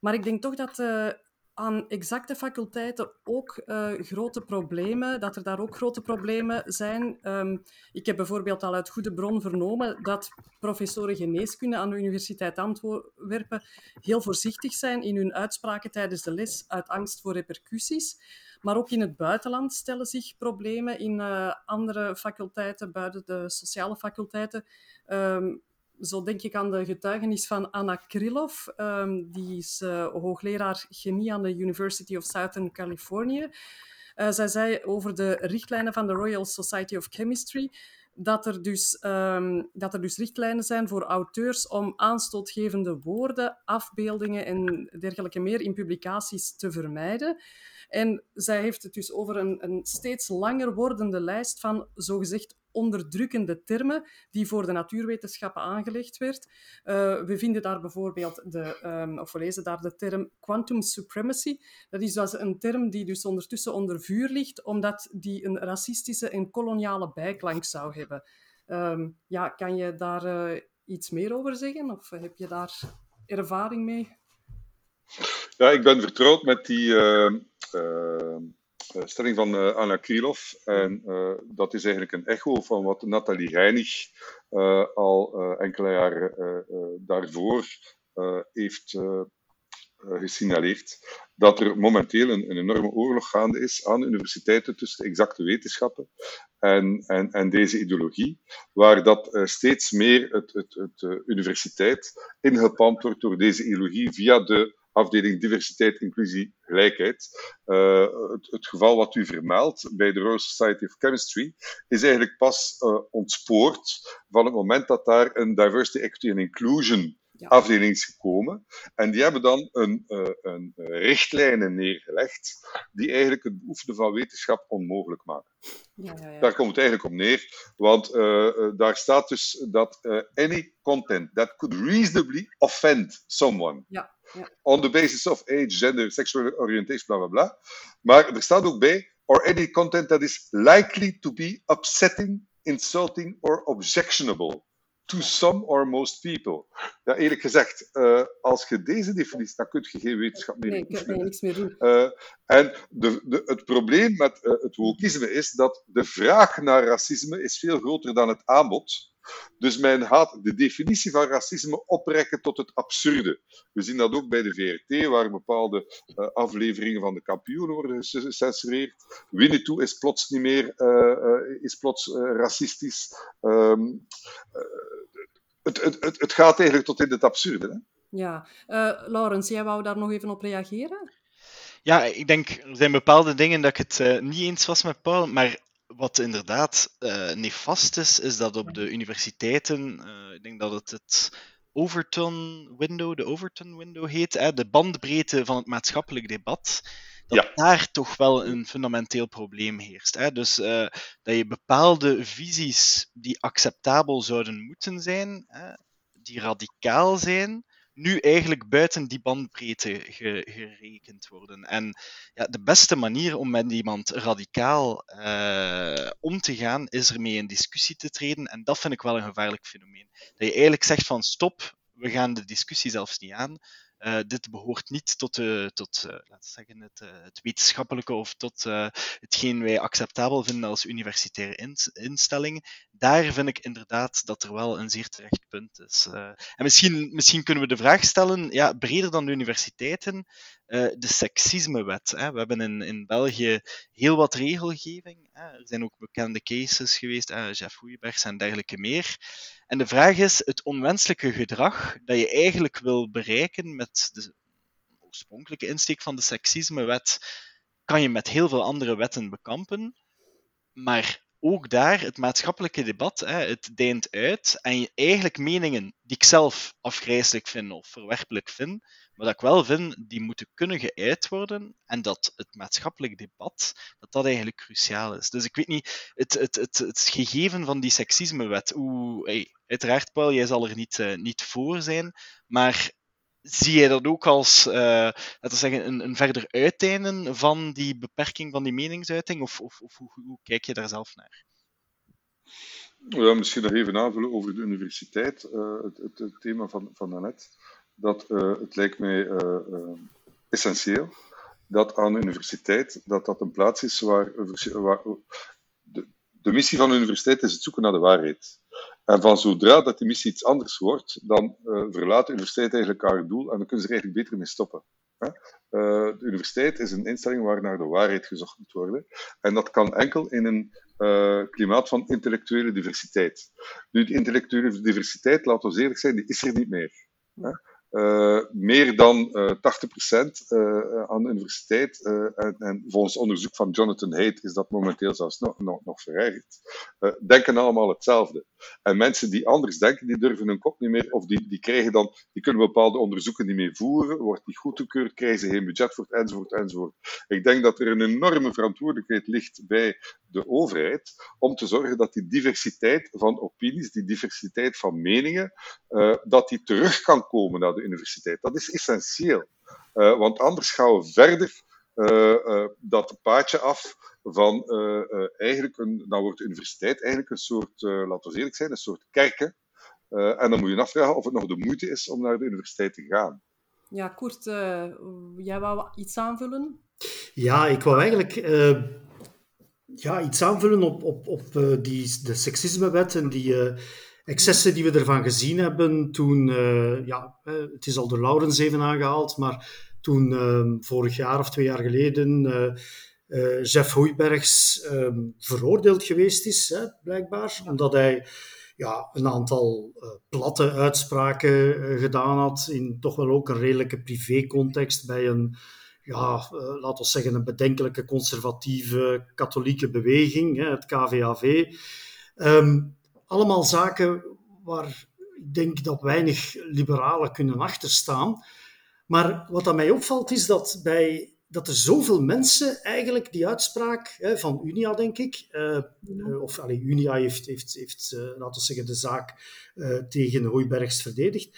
maar ik denk toch dat uh, aan exacte faculteiten ook uh, grote problemen, dat er daar ook grote problemen zijn. Um, ik heb bijvoorbeeld al uit goede bron vernomen dat professoren geneeskunde aan de Universiteit Antwerpen heel voorzichtig zijn in hun uitspraken tijdens de les uit angst voor repercussies. Maar ook in het buitenland stellen zich problemen in uh, andere faculteiten, buiten de sociale faculteiten. Um, zo denk ik aan de getuigenis van Anna Krylov. Um, die is uh, hoogleraar chemie aan de University of Southern California. Uh, zij zei over de richtlijnen van de Royal Society of Chemistry dat er, dus, um, dat er dus richtlijnen zijn voor auteurs om aanstootgevende woorden, afbeeldingen en dergelijke meer in publicaties te vermijden. En zij heeft het dus over een, een steeds langer wordende lijst van zogezegd onderdrukkende termen die voor de natuurwetenschappen aangelegd werd. Uh, we vinden daar bijvoorbeeld de, um, of we lezen daar de term quantum supremacy. Dat is dus een term die dus ondertussen onder vuur ligt, omdat die een racistische en koloniale bijklank zou hebben. Um, ja, kan je daar uh, iets meer over zeggen? Of heb je daar ervaring mee? Ja, ik ben vertrouwd met die uh, stelling van uh, Anna. En dat is eigenlijk een echo van wat Nathalie Reinig al enkele jaren daarvoor heeft gesignaleerd. Dat er momenteel een, een, enorme oorlog gaande is aan universiteiten tussen de exacte wetenschappen en, en, en deze ideologie, waar dat steeds meer het, het, het universiteit ingepand wordt door deze ideologie via de afdeling diversiteit, inclusie, gelijkheid. Uh, het, het, geval wat u vermeldt bij de Royal Society of Chemistry is eigenlijk pas uh, ontspoord van het moment dat daar een diversity, equity en inclusion ja. afdeling is gekomen. En die hebben dan een, uh, een richtlijnen neergelegd die eigenlijk het beoefenen van wetenschap onmogelijk maken. Ja, ja, daar komt het eigenlijk op neer, want daar staat dus dat any content that could reasonably offend someone On the basis of age, gender, sexual orientation, bla bla bla. Maar er staat ook bij, or any content that is likely to be upsetting, insulting or objectionable to some or most people. Ja, eerlijk gezegd, uh, als je deze definitie, dan kun je geen wetenschap meer doen. Nee, niks meer doen. Uh, en de, de, het probleem met uh, het wokisme is dat de vraag naar racisme is veel groter dan het aanbod. Dus men gaat de definitie van racisme oprekken tot het absurde. We zien dat ook bij de VRT, waar bepaalde uh, afleveringen van de kampioenen worden gecensureerd. Winnetou is plots niet meer uh, is plots racistisch. Um, het, het, het, het, gaat eigenlijk tot in het absurde. Hè? Ja, Laurens, jij wou daar nog even op reageren? Ja, ik denk, er zijn bepaalde dingen dat ik het niet eens was met Paul, maar wat inderdaad uh, nefast is, is dat op de universiteiten, uh, ik denk dat het het Overton window, de Overton window heet, hè, de bandbreedte van het maatschappelijk debat, dat ja. daar toch wel een fundamenteel probleem heerst. Hè. Dus uh, dat je bepaalde visies die acceptabel zouden moeten zijn, hè, die radicaal zijn, nu eigenlijk buiten die bandbreedte ge, gerekend worden. En ja, de beste manier om met iemand radicaal uh, om te gaan, is ermee in discussie te treden. En dat vind ik wel een gevaarlijk fenomeen. Dat je eigenlijk zegt van stop, we gaan de discussie zelfs niet aan. Uh, dit behoort niet tot, uh, tot uh, laten zeggen, het, het, wetenschappelijke of tot hetgeen wij acceptabel vinden als universitaire in, instelling. Daar vind ik inderdaad dat er wel een zeer terecht punt is. en misschien, misschien kunnen we de vraag stellen, ja, breder dan de universiteiten, de seksismewet. Hè. We hebben in, in België heel wat regelgeving. Hè. Er zijn ook bekende cases geweest, Jeff Hoeibergs en dergelijke meer. En de vraag is het onwenselijke gedrag dat je eigenlijk wil bereiken met de oorspronkelijke insteek van de seksismewet, kan je met heel veel andere wetten bekampen. Maar ook daar het maatschappelijke debat, hè, het deint uit. En eigenlijk meningen die ik zelf afgrijzelijk vind of verwerpelijk vind, maar dat ik wel vind, die moeten kunnen geuit worden. En dat het maatschappelijk debat, dat dat eigenlijk cruciaal is. Dus ik weet niet, het, het, het, het gegeven van die seksismewet, hoe, hey, uiteraard Paul, jij zal er niet, uh, niet voor zijn, maar zie je dat ook als uh, laten we zeggen, een, een verder uiteinden van die beperking van die meningsuiting? Of, of, of hoe, hoe, kijk je daar zelf naar? Ja, misschien nog even aanvullen over de universiteit, uh, het, het, thema van, van daarnet. Dat uh, het lijkt mij essentieel dat aan de universiteit dat dat een plaats is waar, waar de, de missie van de universiteit is het zoeken naar de waarheid. En van zodra dat die missie iets anders wordt, dan uh, verlaat de universiteit eigenlijk haar doel en dan kunnen ze er eigenlijk beter mee stoppen. Hè? Uh, de universiteit is een instelling waar naar de waarheid gezocht moet worden. En dat kan enkel in een uh, klimaat van intellectuele diversiteit. Nu, die intellectuele diversiteit, laten we eerlijk zijn, die is er niet meer. Hè? Uh, meer dan uh, 80% uh, aan de universiteit. En, en, volgens onderzoek van Jonathan Haidt is dat momenteel zelfs nog, nog, nog verergerd. denken allemaal hetzelfde. En mensen die anders denken, die durven hun kop niet meer, of die, die krijgen dan, die kunnen bepaalde onderzoeken niet meer voeren, wordt niet goedgekeurd, krijgen ze geen budget voor, enzovoort, enzovoort. Ik denk dat er een enorme verantwoordelijkheid ligt bij de overheid om te zorgen dat die diversiteit van opinies, die diversiteit van meningen, dat die terug kan komen naar de universiteit. Dat is essentieel. Uh, want anders gaan we verder uh, dat paadje af van eigenlijk een, dan wordt de universiteit eigenlijk een soort, laten we eerlijk zijn, een soort kerken. en dan moet je afvragen of het nog de moeite is om naar de universiteit te gaan. Ja, Koert, jij wou iets aanvullen? Ja, ik wou eigenlijk ja, iets aanvullen op, op, op uh, die, de seksismewet en die uh, excessen die we ervan gezien hebben toen, uh, ja, het is al door Laurens even aangehaald, maar toen ehm, vorig jaar of twee jaar geleden Jeff Hoeibergs ehm, veroordeeld geweest is, hè, blijkbaar, omdat hij ja, een aantal platte uitspraken gedaan had in toch wel ook een redelijke privécontext bij een ja, uh, laten we zeggen, een bedenkelijke conservatieve katholieke beweging, hè, het KVAV. Um, allemaal zaken waar ik denk dat weinig liberalen kunnen achterstaan. Maar wat aan mij opvalt is dat, bij, dat er zoveel mensen eigenlijk die uitspraak hè, van Unia, denk ik, uh, uh, of allee, Unia heeft, heeft, heeft laten we zeggen, de zaak tegen Hooibergs verdedigd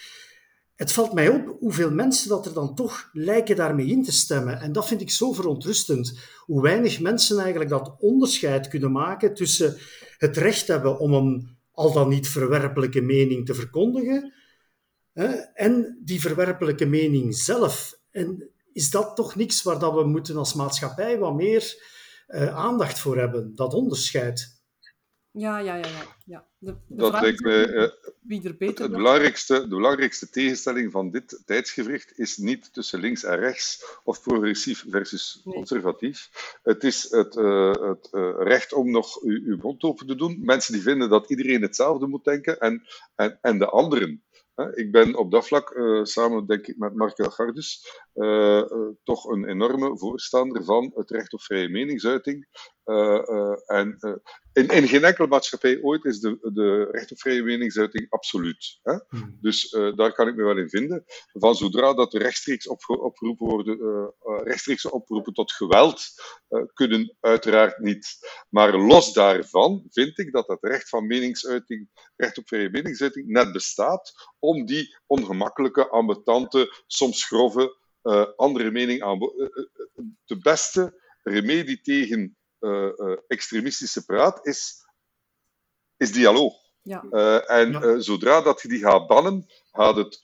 het valt mij op hoeveel mensen dat er dan toch lijken daarmee in te stemmen. En dat vind ik zo verontrustend. Hoe weinig mensen eigenlijk dat onderscheid kunnen maken tussen het recht hebben om een al dan niet verwerpelijke mening te verkondigen en die verwerpelijke mening zelf. En is dat toch niks waar dat we moeten als maatschappij wat meer uh, aandacht voor hebben, dat onderscheid? Ja, ja, ja. ja. ja. De, de dat lijkt me. Uh, wie er beter het belangrijkste, de belangrijkste tegenstelling van dit tijdsgevricht is niet tussen links en rechts of progressief versus nee. conservatief. Het is het, uh, het uh, recht om nog uw, uw mond open te doen. Mensen die vinden dat iedereen hetzelfde moet denken en, en, en de anderen. Ik ben op dat vlak, uh, samen denk ik met Mark Gardus, uh, uh, toch een enorme voorstander van het recht op vrije meningsuiting. en in, in, geen enkele maatschappij ooit is de, de recht op vrije meningsuiting absoluut. Hè? Hmm. Dus daar kan ik me wel in vinden. Van zodra dat er rechtstreeks op, opgeroepen worden, rechtstreeks oproepen tot geweld, kunnen uiteraard niet. Maar los daarvan vind ik dat het recht van meningsuiting, recht op vrije meningsuiting, net bestaat om die ongemakkelijke, ambetante, soms grove, uh, andere mening aan. Uh, de beste remedie tegen uh, extremistische praat is, is dialoog. Ja. en ja. zodra dat je die gaat bannen, gaat het,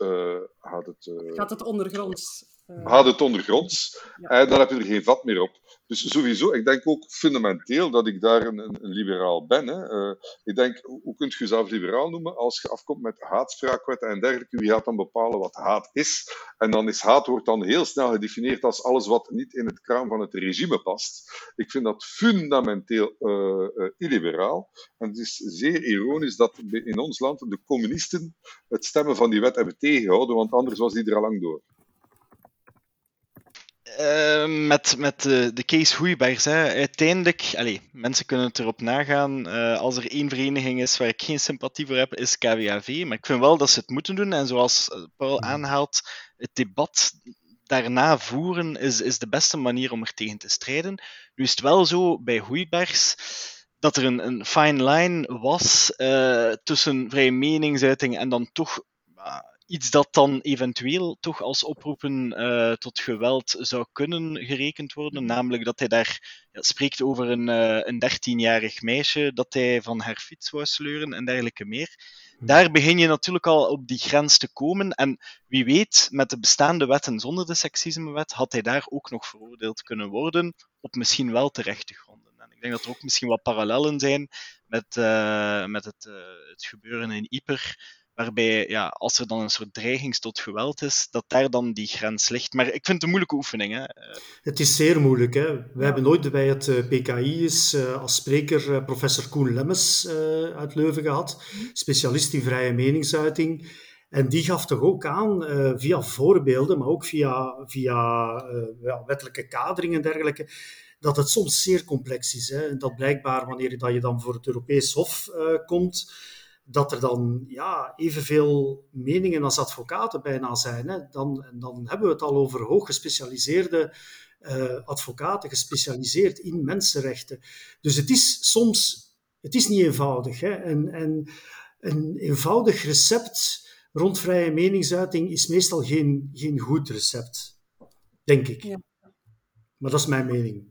gaat het, gaat het ondergronds Haal het ondergronds en dan heb je er geen vat meer op. Dus sowieso, ik denk ook fundamenteel dat ik daar een, een, een liberaal ben. Hè. Uh, ik denk, hoe kunt je jezelf liberaal noemen als je afkomt met haatspraakwetten en dergelijke? Wie gaat dan bepalen wat haat is? En dan is haat wordt dan heel snel gedefinieerd als alles wat niet in het kraam van het regime past. Ik vind dat fundamenteel uh, uh, illiberaal. En het is zeer ironisch dat in ons land de communisten het stemmen van die wet hebben tegengehouden, want anders was die er al lang door Uh, met, met de, de case Hoeibergs. Hè. Uiteindelijk, allez, mensen kunnen het erop nagaan. Uh, als er één vereniging is waar ik geen sympathie voor heb, is KWAV. Maar ik vind wel dat ze het moeten doen. En zoals Paul mhm. aanhaalt, het debat daarna voeren is, is de beste manier om er tegen te strijden. Nu is het wel zo bij Hoeibergs dat er een, een fine line was uh, tussen vrije meningsuiting en dan toch uh, iets dat dan eventueel toch als oproepen uh, tot geweld zou kunnen gerekend worden. Namelijk dat hij daar ja, spreekt over een, een 13-jarig meisje dat hij van haar fiets wou sleuren en dergelijke meer. Daar begin je natuurlijk al op die grens te komen. En wie weet, met de bestaande wetten zonder de seksismewet, had hij daar ook nog veroordeeld kunnen worden op misschien wel terechte gronden ik denk dat er ook misschien wat parallellen zijn met, uh, met het, uh, het gebeuren in Yper. Waarbij, ja, als er dan een soort dreiging tot geweld is, dat daar dan die grens ligt. Maar ik vind het een moeilijke oefening. Hè. Het is zeer moeilijk. Hè. We hebben nooit bij het eh, PKI is, als spreker professor Koen Lemmens uit Leuven gehad, specialist in vrije meningsuiting. En die gaf toch ook aan, via voorbeelden, maar ook via, via ja, wettelijke kadering en dergelijke, dat het soms zeer complex is. Hè. En dat blijkbaar, wanneer dat je dan voor het Europees Hof uh, komt, dat er dan ja, evenveel meningen als advocaten bijna zijn. Hè. Dan, dan hebben we het al over hooggespecialiseerde uh, advocaten, gespecialiseerd in mensenrechten. Dus het is soms het is niet eenvoudig. Hè. En, en een eenvoudig recept rond vrije meningsuiting is meestal geen, geen goed recept, denk ik. Ja. Maar dat is mijn mening.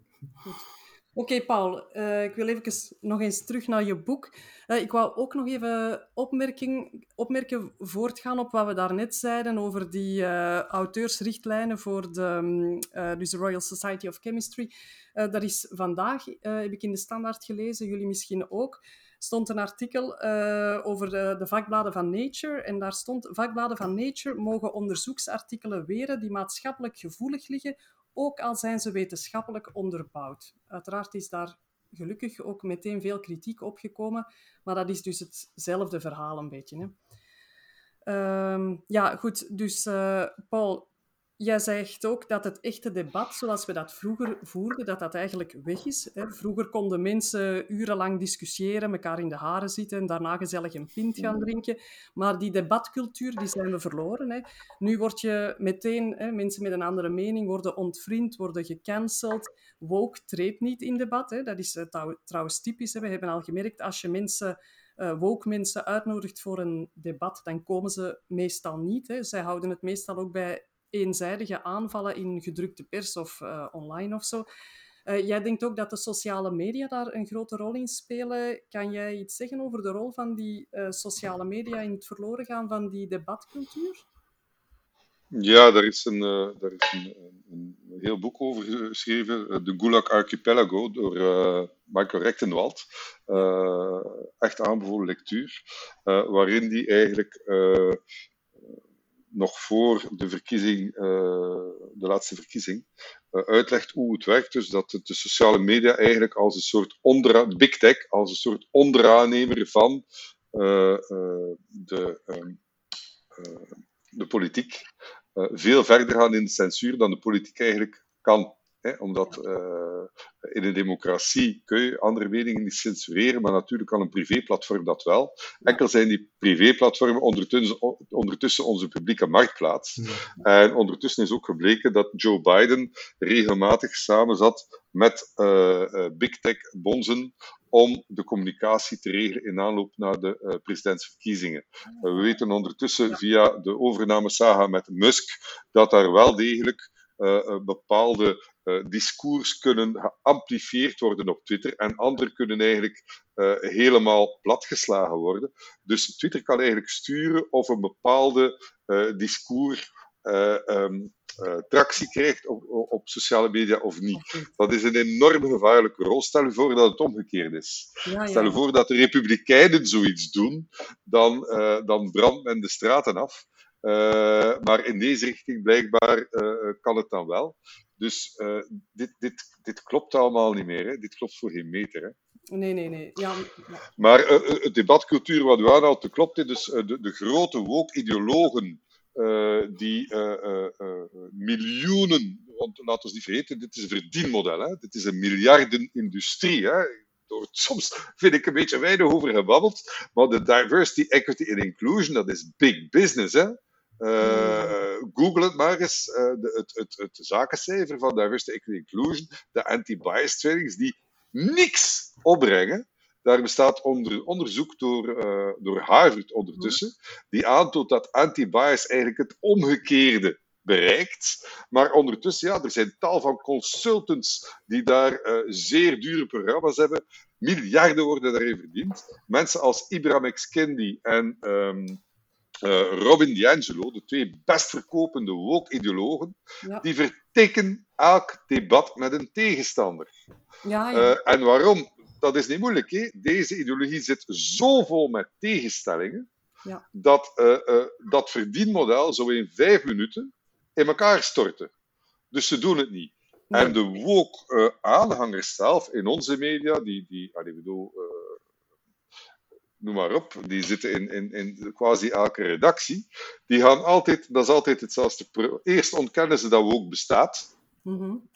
Oké, Paul, uh, ik wil even nog eens terug naar je boek. Uh, ik wou ook nog even opmerking, opmerken, voortgaan op wat we daarnet zeiden over die uh, auteursrichtlijnen voor de, um, dus de Royal Society of Chemistry. dat is vandaag, heb ik in de standaard gelezen, jullie misschien ook, stond een artikel over de, de, vakbladen van Nature. En daar stond, vakbladen van Nature mogen onderzoeksartikelen weren die maatschappelijk gevoelig liggen ook al zijn ze wetenschappelijk onderbouwd. Uiteraard is daar gelukkig ook meteen veel kritiek op gekomen, maar dat is dus hetzelfde verhaal een beetje. Hè. Um, ja, goed. Dus uh, Paul, Jij zegt ook dat het echte debat, zoals we dat vroeger voerden, dat dat eigenlijk weg is. Vroeger konden mensen urenlang discussiëren, elkaar in de haren zitten en daarna gezellig een pint gaan drinken. Maar die debatcultuur, die zijn we verloren. Nu word je meteen, mensen met een andere mening worden ontvriend, worden gecanceld. Woke treedt niet in debat. Dat is eh, trouwens typisch. We hebben al gemerkt, als je mensen... Uh, woke mensen uitnodigt voor een debat, dan komen ze meestal niet. Hè. Zij houden het meestal ook bij eenzijdige aanvallen in gedrukte pers of uh, online of zo. Uh, jij denkt ook dat de sociale media daar een grote rol in spelen. Kan jij iets zeggen over de rol van die uh, sociale media in het verloren gaan van die debatcultuur? Ja, daar is een, daar is een, een, heel boek over geschreven, de Gulag Archipelago, door Michael Rechtenwald. echt aanbevolen lectuur, waarin die eigenlijk nog voor de verkiezing, uh, de laatste verkiezing, uh, uitlegt hoe het werkt. Dus dat de sociale media eigenlijk als een soort onder, big tech, als een soort onderaannemer van uh, de, um, de politiek, veel verder gaan in de censuur dan de politiek eigenlijk kan. Hè, omdat uh, in een democratie kun je andere meningen niet censureren, maar natuurlijk kan een privéplatform dat wel. Enkel zijn die privéplatformen ondertussen, ondertussen onze publieke marktplaats. En ondertussen is ook gebleken dat Joe Biden regelmatig samenzat met uh, uh, big tech bonzen om de communicatie te regelen in aanloop naar de uh, presidentsverkiezingen. we weten ondertussen via de overname saga met Musk dat daar wel degelijk uh, bepaalde uh, discours kunnen geamplifieerd worden op Twitter en andere kunnen eigenlijk uh, helemaal platgeslagen worden. Dus Twitter kan eigenlijk sturen of een bepaalde uh, discours um, tractie krijgt op, op, sociale media of niet. Dat is een enorm gevaarlijke rol. Stel je voor dat het omgekeerd is. Ja, ja. Stel je voor dat de Republikeinen zoiets doen, dan, dan brandt men de straten af. Uh, maar in deze richting blijkbaar uh, kan het dan wel. Dus uh, dit, dit, dit klopt allemaal niet meer. Hè? Dit klopt voor geen meter. Hè? Nee, nee, nee. Ja, Maar het debatcultuur wat u aanhaalt, klopt. Hè? Dus de, de grote woke-ideologen die miljoenen want laten we niet vergeten, dit is een verdienmodel. Hè? Dit is een miljardenindustrie. Hè? soms vind ik een beetje weinig over gebabbeld. Maar de diversity, equity and inclusion, dat is big business. Hè? Uh, Google het maar eens, uh, de, het, het, het zakencijfer van diversity, equity inclusion, de anti-bias trainings, die niks opbrengen. Daar bestaat onder, onderzoek door, uh, door Harvard ondertussen, die aantoont dat anti-bias eigenlijk het omgekeerde bereikt. Maar ondertussen, ja, er zijn tal van consultants die daar zeer dure programma's hebben. Miljarden worden daarin verdiend. Mensen als Ibrahim X. Kendi en uh, Robin DiAngelo, de twee best verkopende woke-ideologen, ja. die vertikken elk debat met een tegenstander. Ja, ja. Uh, en waarom? Dat is niet moeilijk. Hè? Deze ideologie zit zo vol met tegenstellingen, ja. dat uh, dat verdienmodel zo in vijf minuten in elkaar storten. Dus ze doen het niet. Nee. En de woke-aanhangers zelf in onze media, die, die allee, bedoel, noem maar op, die zitten in, in, in quasi elke redactie, die gaan altijd, dat is altijd hetzelfde. Eerst ontkennen ze dat ook bestaat. Mm -hmm.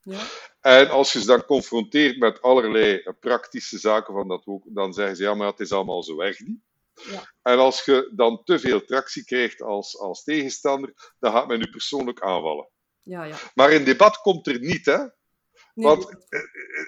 ja. En als je ze dan confronteert met allerlei praktische zaken van dat ook, dan zeggen ze ja, maar het is allemaal zo erg niet. Ja. En als je dan te veel tractie krijgt als, als tegenstander, dan gaat men u persoonlijk aanvallen. Ja, ja. Maar in debat komt er niet, hè? Nee, Want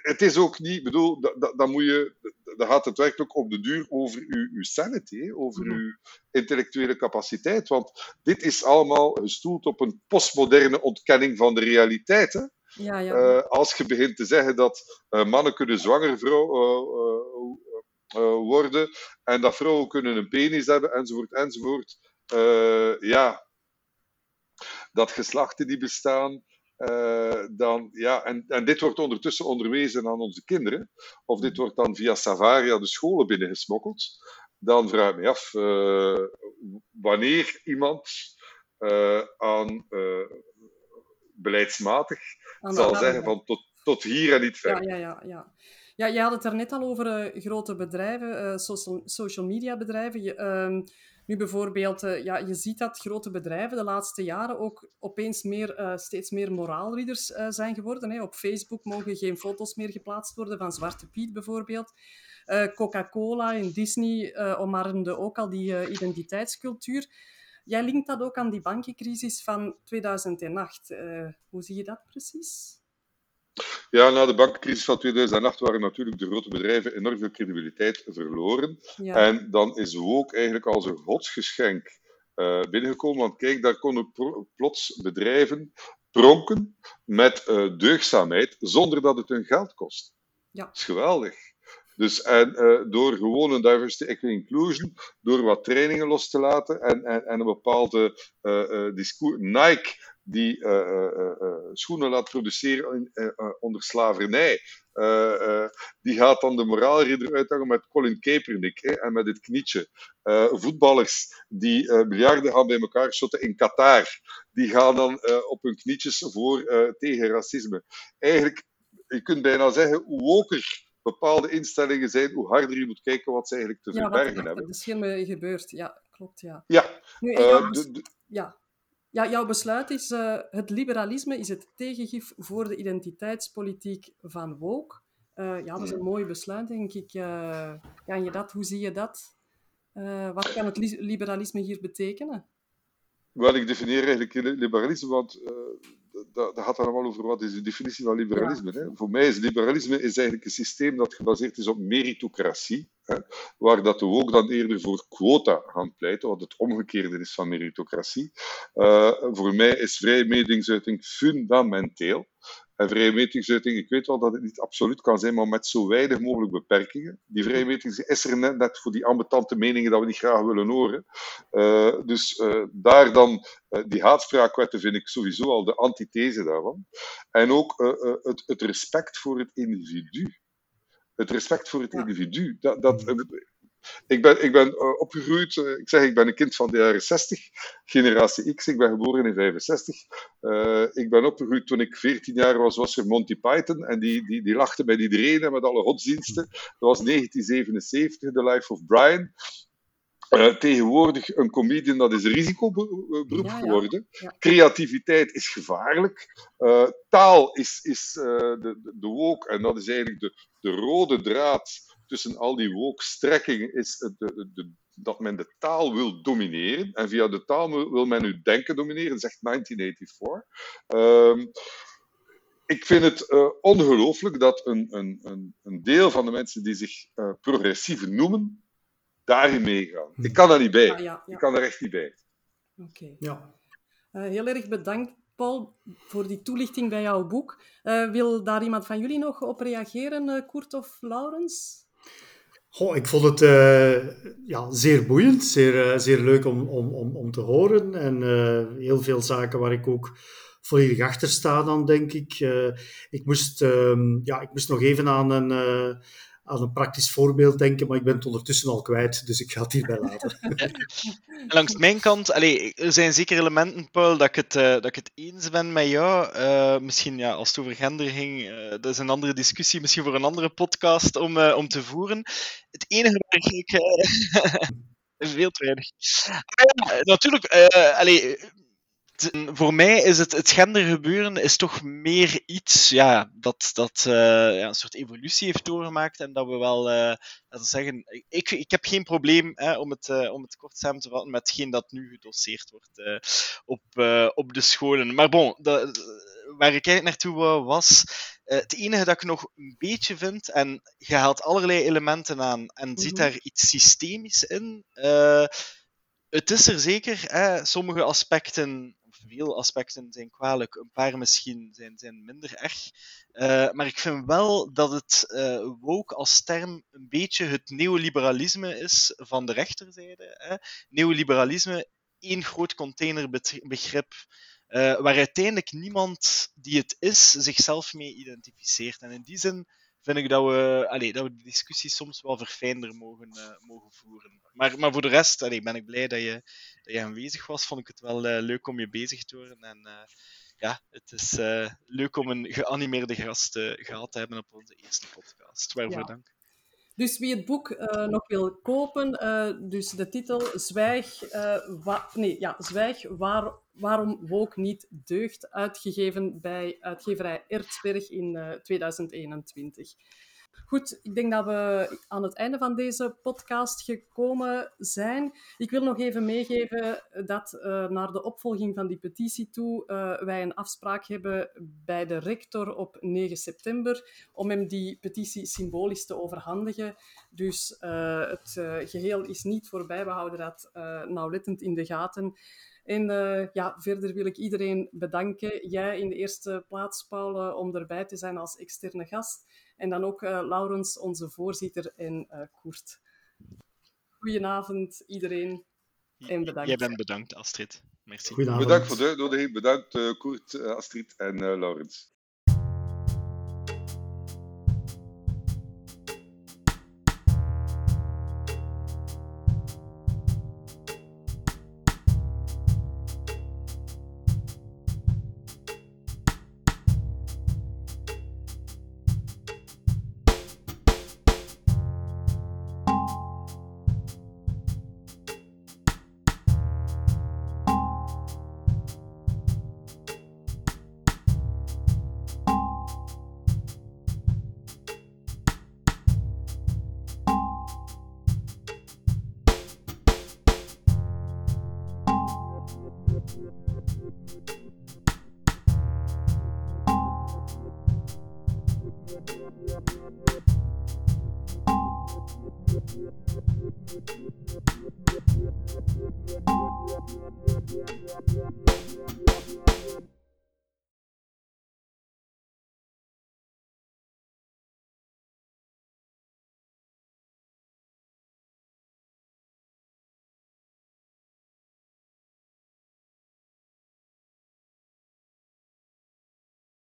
het is ook niet, bedoel, dan moet je, dan gaat het werkelijk op de duur over uw, uw sanity, over uw intellectuele capaciteit. Want dit is allemaal gestoeld op een postmoderne ontkenning van de realiteit. Hè? Ja, ja. Uh, als je begint te zeggen dat uh, mannen kunnen zwanger vrouw, uh, worden en dat vrouwen kunnen een penis hebben, enzovoort, enzovoort. ja, dat geslachten die bestaan. Uh, dan, ja, en, en dit wordt ondertussen onderwezen aan onze kinderen, of dit wordt dan via Savaria de scholen binnengesmokkeld, dan vraag ik me af uh, wanneer iemand uh, aan beleidsmatig aan zal zeggen van tot, tot hier en niet verder. Ja, ja, ja, ja. Ja, je had het er net al over grote bedrijven, social, social media bedrijven. Je, ehm, nu bijvoorbeeld, uh, ja, je ziet dat grote bedrijven de laatste jaren ook opeens meer, uh, steeds meer moraalrieders uh, zijn geworden. Hè. Op Facebook mogen geen foto's meer geplaatst worden van Zwarte Piet bijvoorbeeld. Coca-Cola en Disney omarmden ook al die identiteitscultuur. Jij linkt dat ook aan die bankencrisis van 2008. hoe zie je dat precies? Ja, na de bankencrisis van 2008 waren natuurlijk de grote bedrijven enorm veel credibiliteit verloren. Ja. En dan is ook eigenlijk als een godsgeschenk uh, binnengekomen. Want kijk, daar konden plots bedrijven pronken met uh, deugdzaamheid zonder dat het hun geld kost. Ja. Dat is geweldig. Dus en, uh, door gewoon een diversity, equity, inclusion, door wat trainingen los te laten en, en, en een bepaalde discours. Nike die uh, uh, schoenen laat produceren onder slavernij. die gaat dan de moraalridder uithangen met Colin Kaepernick en met het knietje. voetballers die miljarden gaan bij elkaar shotten in Qatar, die gaan dan op hun knietjes voor tegen racisme. Eigenlijk, je kunt bijna zeggen, hoe woker bepaalde instellingen zijn, hoe harder je moet kijken wat ze eigenlijk te ja, verbergen hebben. Dat is gebeurd, ja, klopt, ja. Ja. Nu, de, de, ja. Ja, jouw besluit is, uh, het liberalisme is het tegengif voor de identiteitspolitiek van woke. Uh, ja, dat is een mooi besluit, denk ik. Uh, kan je dat, hoe zie je dat? wat kan het liberalisme hier betekenen? Wel, ik definieer eigenlijk liberalisme, want dat, dat gaat allemaal over wat is de definitie van liberalisme. Ja. Hè? Voor mij is liberalisme is eigenlijk een systeem dat gebaseerd is op meritocratie, hè? waar dat we ook dan eerder voor quota gaan pleiten, wat het omgekeerde is van meritocratie. Uh, voor mij is vrije meningsuiting fundamenteel. En vrije ik weet wel dat het niet absoluut kan zijn, maar met zo weinig mogelijk beperkingen. Die vrije meningsuiting is er net, net voor die ambetante meningen dat we niet graag willen horen. Uh, dus uh, daar dan, uh, die haatspraakwetten vind ik sowieso al de antithese daarvan. En ook het, het, respect voor het individu. Het respect voor het ja. individu. Dat, dat, ik ben, ik ben uh, opgegroeid, uh, ik zeg ik ben een kind van de jaren 60, generatie X, ik ben geboren in 65. Uh, ik ben opgegroeid toen ik 14 jaar was, was er Monty Python en die, die, die lachte met iedereen en met alle godsdiensten. Dat was 1977, The Life of Brian. uh, tegenwoordig een comedian, dat is een risicoberoep geworden. Creativiteit is gevaarlijk. Uh, taal is, is uh, de, de woke, en dat is eigenlijk de, de rode draad tussen al die woke-strekkingen, is de, de, dat men de taal wil domineren. En via de taal wil men uw denken domineren, zegt 1984. Um, ik vind het uh, ongelooflijk dat een, een, een, een, deel van de mensen die zich uh, progressieven noemen, daarin meegaan. Ik kan daar niet bij. Ja, ja, ja. Ik kan er echt niet bij. Oké. Okay. Ja. Uh, heel erg bedankt, Paul, voor die toelichting bij jouw boek. wil daar iemand van jullie nog op reageren, Koert of Laurens? Goh, ik vond het uh, ja, zeer boeiend, zeer, uh, zeer leuk om, om, om, om te horen. En uh, heel veel zaken waar ik ook volledig achter sta dan, denk ik. ik, moest, ehm, ja, ik moest nog even aan een aan een praktisch voorbeeld denken, maar ik ben het ondertussen al kwijt, dus ik ga het hierbij laten. Langs mijn kant, allee, er zijn zeker elementen, Paul, dat ik het, uh, dat ik het eens ben met jou. Uh, misschien ja, als het over gender ging, uh, dat is een andere discussie, misschien voor een andere podcast om, om te voeren. Het enige waar ik... veel te weinig. natuurlijk, allee, voor mij is het, het gendergebeuren is toch meer iets ja, dat, dat uh, ja, een soort evolutie heeft doorgemaakt en dat we wel, uh, laten we zeggen, ik, ik heb geen probleem hè, om, het, uh, om het kort samen te vatten met hetgeen dat nu gedoseerd wordt op, op de scholen. Maar bon, dat, waar ik eigenlijk naartoe was, het enige dat ik nog een beetje vind, en je haalt allerlei elementen aan en mm -hmm. ziet daar iets systemisch in, het is er zeker, hè, sommige aspecten veel aspecten zijn kwalijk, een paar misschien zijn, zijn minder erg. Uh, maar ik vind wel dat het uh, woke als term een beetje het neoliberalisme is van de rechterzijde. Hè. Neoliberalisme, één groot containerbegrip. Uh, waar uiteindelijk niemand die het is zichzelf mee identificeert. En in die zin vind ik dat we, dat we de discussie soms wel verfijnder mogen, mogen voeren. Maar, maar voor de rest ben ik blij dat je, dat je aanwezig was. Vond ik het wel uh, leuk om je bezig te horen. En uh, ja, het is leuk om een geanimeerde gast gehad te hebben op onze eerste podcast. Waarvoor ja. dank. Dus wie het boek uh, nog wil kopen, uh, dus de titel Zwijg, uh, nee, ja, Zwijg waar, waarom woke niet deugt, uitgegeven bij uitgeverij Erzberg in 2021. Goed, ik denk dat we aan het einde van deze podcast gekomen zijn. Ik wil nog even meegeven dat uh, naar de opvolging van die petitie toe uh, wij een afspraak hebben bij de rector op 9 september om hem die petitie symbolisch te overhandigen. Dus uh, het geheel is niet voorbij. We houden dat nauwlettend in de gaten. En ja, verder wil ik iedereen bedanken. Jij in de eerste plaats, Paul, om erbij te zijn als externe gast. En dan ook uh, Laurens, onze voorzitter, en uh, Koert. Goedenavond, iedereen. En bedankt. Jij bent bedankt, Astrid. Merci. Bedankt voor de uitnodiging. Bedankt, Koert, Astrid en Laurens.